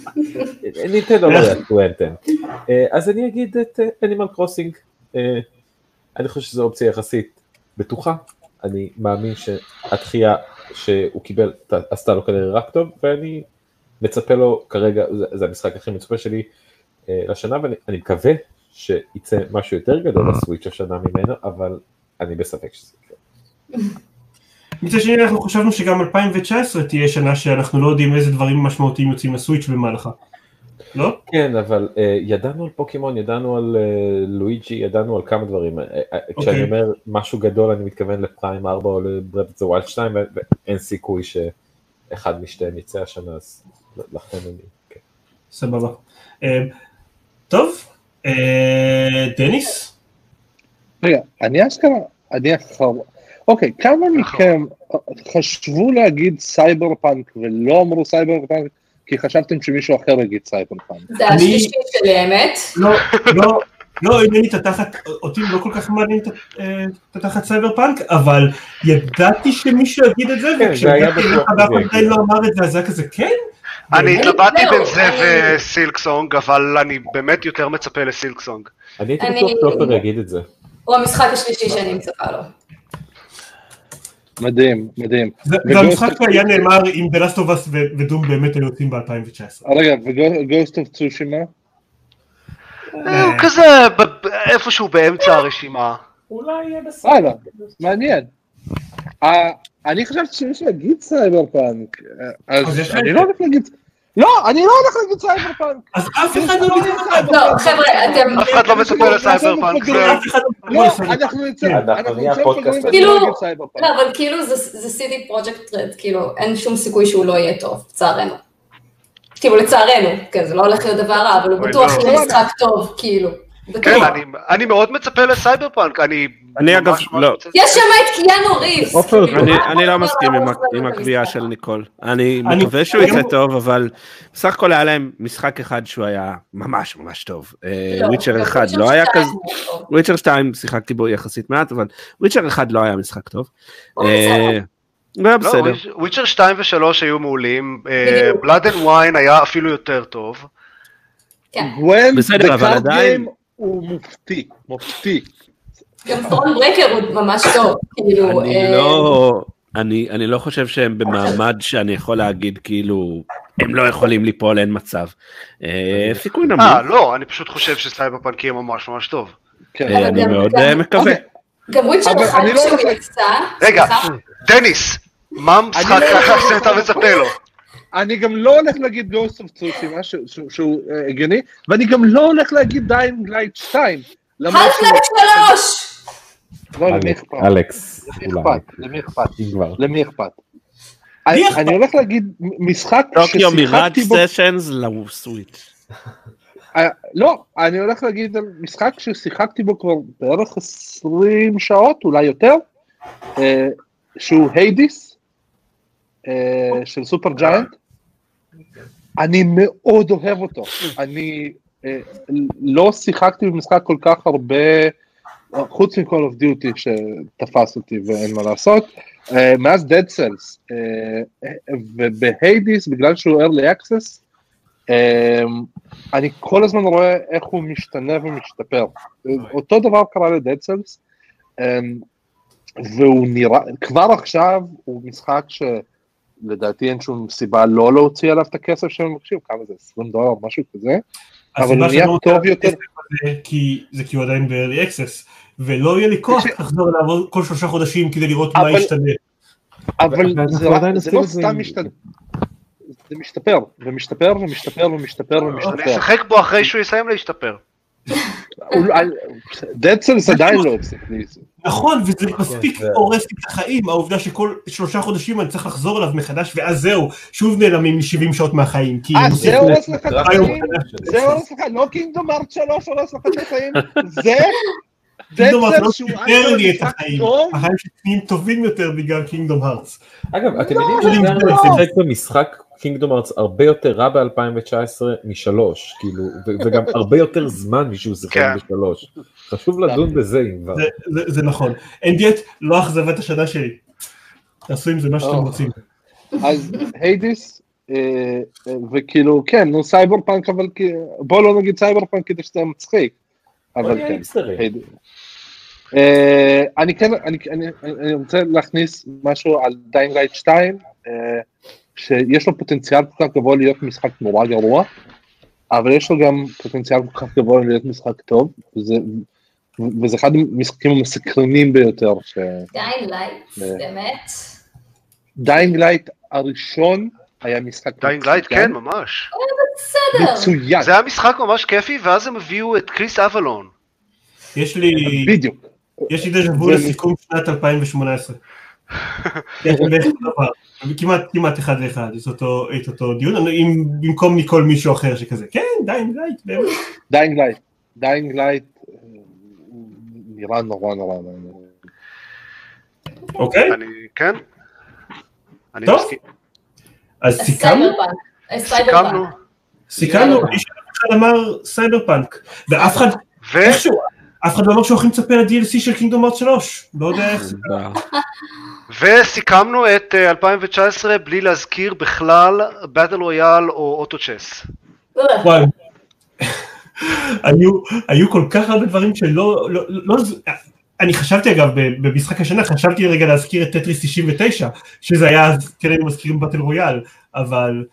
(laughs) נינטנדו לא יעשו אנטן. אז אני אגיד את אנימל קרוסינג. אני חושב שזו אופציה יחסית בטוחה. אני מאמין שהדחייה שהוא קיבל עשתה לו כנראה רק טוב, ואני מצפה לו כרגע, זה, זה המשחק הכי מצופה שלי אה, לשנה, ואני אני מקווה שיצא משהו יותר גדול לסוויץ' השנה ממנו, אבל אני בספק שזה יקרה. מצד שני אנחנו חשבנו שגם 2019 תהיה שנה שאנחנו לא יודעים איזה דברים משמעותיים יוצאים ל Switch במהלכה. לא? כן, אבל אה, ידענו על פוקימון, ידענו על אה, לואיג'י, ידענו על כמה דברים. אה, אה, כשאני אומר משהו גדול, אני מתכוון ל Prime 4 או ל Breath of the Wild 2, ו- ואין סיכוי שאחד משתיהם יצא השנה, אז לכן אני... כן. סבבה. אה, טוב, אה, דניס? רגע, אני אשכרה, אני אחרון. אוקיי, כמה מכם חשבו להגיד סייבר פאנק ולא אמרו סייבר פאנק כי חשבתם שמישהו אחר יגיד סייבר פאנק? זה השלישי שלי האמת. לא, לא, לא עניין לי את התחת, אותי לא כל כך מעניין את אה, את התחת סייבר פאנק, אבל ידעתי שמישהו יגיד את זה, כן, וכשהגעתי יגיע. לא אמר את זה, אז זה היה כזה כן? אני? התלבטתי זהו, בין זה ו Silksong, אבל אני באמת יותר מצפה ל Silksong. אני הייתי אני- בטוח שעופר יגיד את זה. הוא המשחק השלישי שאני מצפה לו. מדהים, מדהים. זה ו Ghost זה המשחק of שהיה נאמר אם The Last of Us ו- ו Doom באמת היו יוצאים ב-2019. רגע, ו Ghost of Tsushima? אה, הוא כזה איפשהו באמצע הרשימה. אולי יהיה בסדר. וואלה, מעניין. אה, אני חשבתי שמישהו יגיד סייבר פאנק, אה, אז אני לא הולך להגיד... לא, אני לא הולך להגיד סייבר פאנק. אז אף אחד לא יגיד את זה. לא, חבר'ה, אתם... אף אחד לא מצפה לסייבר פאנק, לא. אנחנו נצא, כן, אנחנו נצא מפגרים כאילו- לא פאנק. לא, אבל כאילו זה זה CD Projekt Red, כאילו אין שום סיכוי שהוא לא יהיה טוב, לצערנו. כאילו לצערנו, כן, זה לא הולך להיות דבר רע, אבל הוא בטוח לא. יהיה משחק טוב, כאילו. כן. אני- אני מאוד מצפה לסייבר פאנק, אני אני אגב, לא. יש שם את קיאנו ריבס. עופר, כאילו, אני, לא מסכים עם, הקביעה? של ניקול. אני מקווה שהוא יצא טוב, אבל בסך הכל היה להם משחק אחד שהוא היה ממש ממש טוב. לא, Witcher לא, אחד לא היה כזה. Witcher 2 שיחקתי בו יחסית מעט, אבל Witcher אחד לא היה משחק טוב. הוא בסדר. אה, היה לא, בסדר. Witcher 2 ו-3 היו מעולים. Blood and Wine היה אפילו יותר טוב. כן. גוון בסדר, אבל עדיין- הוא מופתי, מופתי. גם Thronebreaker הוא ממש טוב, כאילו. אני אה, לא... אני, אני לא חושב שהם במעמד שאני יכול להגיד כאילו הם לא יכולים ליפול אין מצב. אה, סיכוי נמוך, אה, לא, אני פשוט חושב שסייבר פאנק יהיה ממש ממש טוב. כן. אה, אני מאוד אה, מקווה. גם Witcher אחד לא ל- יצא, רגע? דניס, מה המשחק אני לא- שאתה מצפה לו? אני גם לא הולך להגיד Ghost of Tsushima שהוא אה, הגיוני, ואני גם לא הולך להגיד Dying Light 2. למרות half שהוא- life שלוש! לא, למי אלכס, אכפת? אלכס, למי אכפת? למי אכפת? אני- הולך להגיד משחק Tokyo Mirage Sessions ל Switch. אה, לא, אני הולך להגיד על משחק ששיחקתי בו כבר בערך 20 שעות, אולי יותר, אה, שהוא היידיס, אה, של סופר ג'יינט. אני מאוד אוהב אותו. אני אה, לא שיחקתי במשחק כל כך הרבה, חוץ מ-call of duty שתפס אותי ואין מה לעשות, אה, מאז Dead Cells, אה, ובהיידיס, בגלל שהוא early access, אה, אני כל הזמן רואה איך הוא משתנה ומשתפר. אותו דבר קרה ל-Dead Cells, אה, והוא נראה, כבר עכשיו הוא משחק שלדעתי אין שום סיבה לא להוציא עליו את הכסף שהם מבקשים, כמה זה, 20 דולר, משהו כזה, אבל הוא נהיה לא טוב יותר. זה, כי זה כי הוא עדיין ב-early access, ולא יהיה לי כוח לחזור אליו כל שלושה חודשים כדי לראות מה ישתנה. אבל זה, לא סתם משתנה. זה משתפר, ומשתפר ומשתפר ומשתפר אני ומשתפר. אשחק בו אחרי שהוא יסיים להשתפר. (laughs) Dead Cells עדיין לא הפסיק לי. נכון, וזה מספיק זה- הורס לי את החיים, העובדה שכל שלושה חודשים אני צריך לחזור אליו מחדש, ואז זהו, שוב נעלמים לי 70 שעות מהחיים. אה, זה הורס לך את החיים? (laughs) זה הורס לך, לא קינגדום ארט 3 הורס לך את החיים? זה? קינגדום הארץ לא שיפר לי את משחק החיים? החיים שלי טובים יותר בגלל קינגדום הארץ. אגב, אתם לא, יודעים לא. שדארן שיחק במשחק קינגדום ארץ הרבה יותר רע ב-2019 משלוש, כאילו, וגם (laughs) הרבה יותר זמן משהוא שיחק כן. בשלוש. חשוב לדון בזה אם כבר. זה- זה- זה נכון. אין דיאט, לא אכזבת השנה שלי. תעשו עם זה מה שאתם. רוצים. אז היידיס, אה, אה, וכאילו, כן, נו סייבר פאנק, אבל כי- בוא לא נגיד סייבר פאנק כדי שזה מצחיק. אבל כן. היידיס. אה, אני כן, אני, אני, אני רוצה להכניס משהו על דיינג לייט 2, אה, שיש לו פוטנציאל כל כך גבוה להיות משחק נורא גרוע, אבל יש לו גם פוטנציאל כל כך גבוה להיות משחק טוב, וזה, וזה אחד המשחקים המסקרנים ביותר. ש... Dying Light, אה. באמת. Dying Light הראשון היה משחק Dying Light, כן, ממש. בסדר. מצוין, זה היה משחק ממש כיפי, ואז הם הביאו את כריס אבלון. יש לי, בדיוק. יש לי דז'ה וו לסיכום שנת 2018. כמעט כמעט אחד לאחד, יש אותו, את אותו דיון, אני- עם- במקום מכל מישהו אחר שכזה, כן, די, די, באמת. Dying Light, Dying Light אה, נראה נורא נורא נורא. אוקיי, אני, כן? אני טוב. מסכים. אז סיכמנו, סיכמנו. סיכמנו, אחד אמר סייבר פאנק, ואף אחד, ו... איכשהו, אף אחד לא אמר שהוא הכי מצפה ל-DLC של Kingdom Hearts 3, לא יודע איך זה, וסיכמנו את אה, 2019 בלי להזכיר בכלל באטל רויאל או אוטו צ'ס. אה, וואי. היו, היו כל כך הרבה דברים שלא, לא, לא, אני חשבתי אגב ב- במשחק השנה, חשבתי רגע להזכיר את טטריס 99, שזה היה אז, כן היינו מזכירים באטל רויאל, אבל,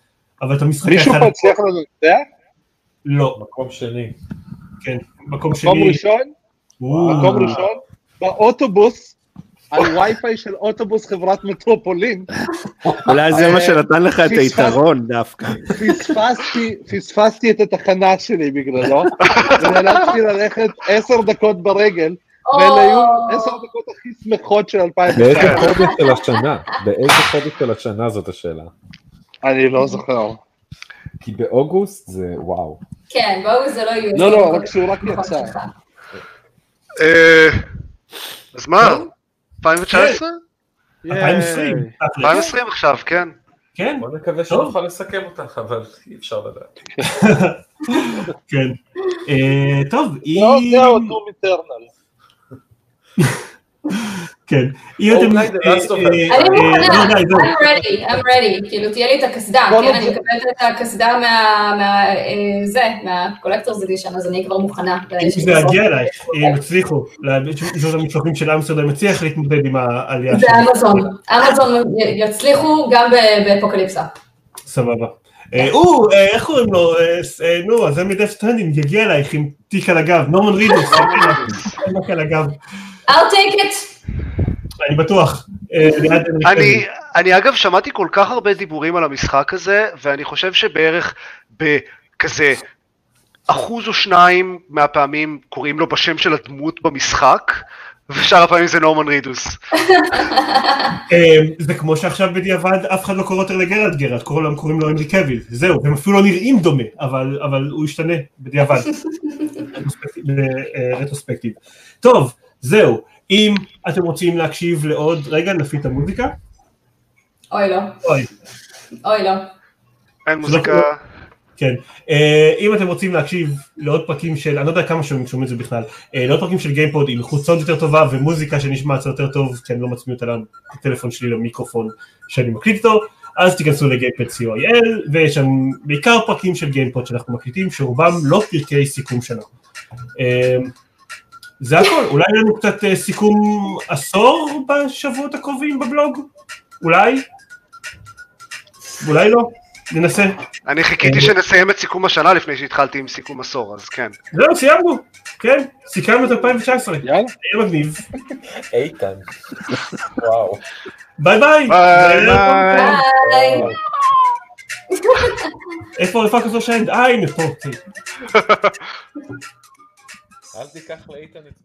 אבל את המשחק מישהו פה הצליח לנצח? לא, מקום שני. כן, מקום מקום שני, ראשון? מקום ראשון? באוטובוס, על וי-פיי של אוטובוס חברת מטרופולין, אולי זה מה שנתן לך את היתרון דווקא. פספסתי, את התחנה שלי בגללו, ונאלצתי ללכת עשר דקות ברגל, ואלה היו עשר דקות הכי שמחות של באיזה 2019. חודש של השנה? באיזה חודש של השנה זאת השאלה? אני לא זוכר. כי באוגוסט זה וואו. כן, בואו זה לא יהיו... לא, לא, רק שהוא רק יצא. אה, אז מה? 2019? 2020, תכל'ס. 2020 עכשיו, כן. כן, בוא נקווה שנוכל לסכם אותך, אבל אי אפשר לדעת. (laughs) כן, אה, טוב, היא, לא, Doom Eternal. (laughs) כן, או אתם. אה, אני אה, מוכנה, זהו. I'm ready, I'm ready, כאילו תהיה לי את הקסדה, כן, אני מקבלת את הקסדה מה... אה, זה, מה Collector's Edition, אז אני כבר מוכנה. אם זה יגיע אלייך, אם יצליחו, זאת המשלוחים של אמסטרדם יצליח להתמודד עם העלייה זה שלו, אמזון, אמזון יצליחו גם ב- באפוקליפסה. סבבה. אה, או, אה, איך קוראים לו? אה, אה, נו, אז זה מ Death Stranding יגיע אלייך עם תיק על הגב, נורמן רידוס, תיק על הגב. I'll take it. אני בטוח. אה, אני. אני אגב שמעתי כל כך הרבה דיבורים על המשחק הזה, ואני חושב שבערך בכזה אחוז או שניים מהפעמים קוראים לו בשם של הדמות במשחק, ושאר הפעמים זה נורמן רידוס. (laughs) אה, זה כמו שעכשיו בדיעבד אף אחד לא קורא יותר לגרלט גרלט, כולם קוראים לו הנרי קוויל, זהו, הם אפילו לא נראים דומה, אבל אבל הוא ישתנה בדיעבד. (laughs) אה, רטרוספקטיב. טוב, זהו, אם אתם רוצים להקשיב לעוד, רגע נפיל את המוזיקה, אוי לא, אוי, אוי לא. אין מוזיקה, כן, אה, אם אתם רוצים להקשיב לעוד פרקים של, אני לא יודע כמה שומעים שומעים את זה בכלל, אה, לעוד פרקים של גיימפוד עם סאונד יותר טובה ומוזיקה שנשמעת יותר טוב, כי אני לא מצמיד אותה לטלפון שלי למיקרופון שאני מקליט איתו, אז תיכנסו לגיימפוד co.il ויש שם בעיקר פרקים של גיימפוד שאנחנו מקליטים, שרובם לא פרקי סיכום שנה. זה הכל, אולי יהיה לנו קצת אה, סיכום עשור בשבועות הקרובים בבלוג? אולי? אולי לא? ננסה. אני חיכיתי שנסיים את סיכום השנה לפני שהתחלתי עם סיכום עשור, אז כן. זהו, סיימנו. כן, סיכמנו את 2019. יאללה. היה מגניב. איתן. וואו. ביי ביי. ביי ביי. איפה איפה הכפתור של אה הנה פה. (laughs) אל תיקח לאיתן את זמן.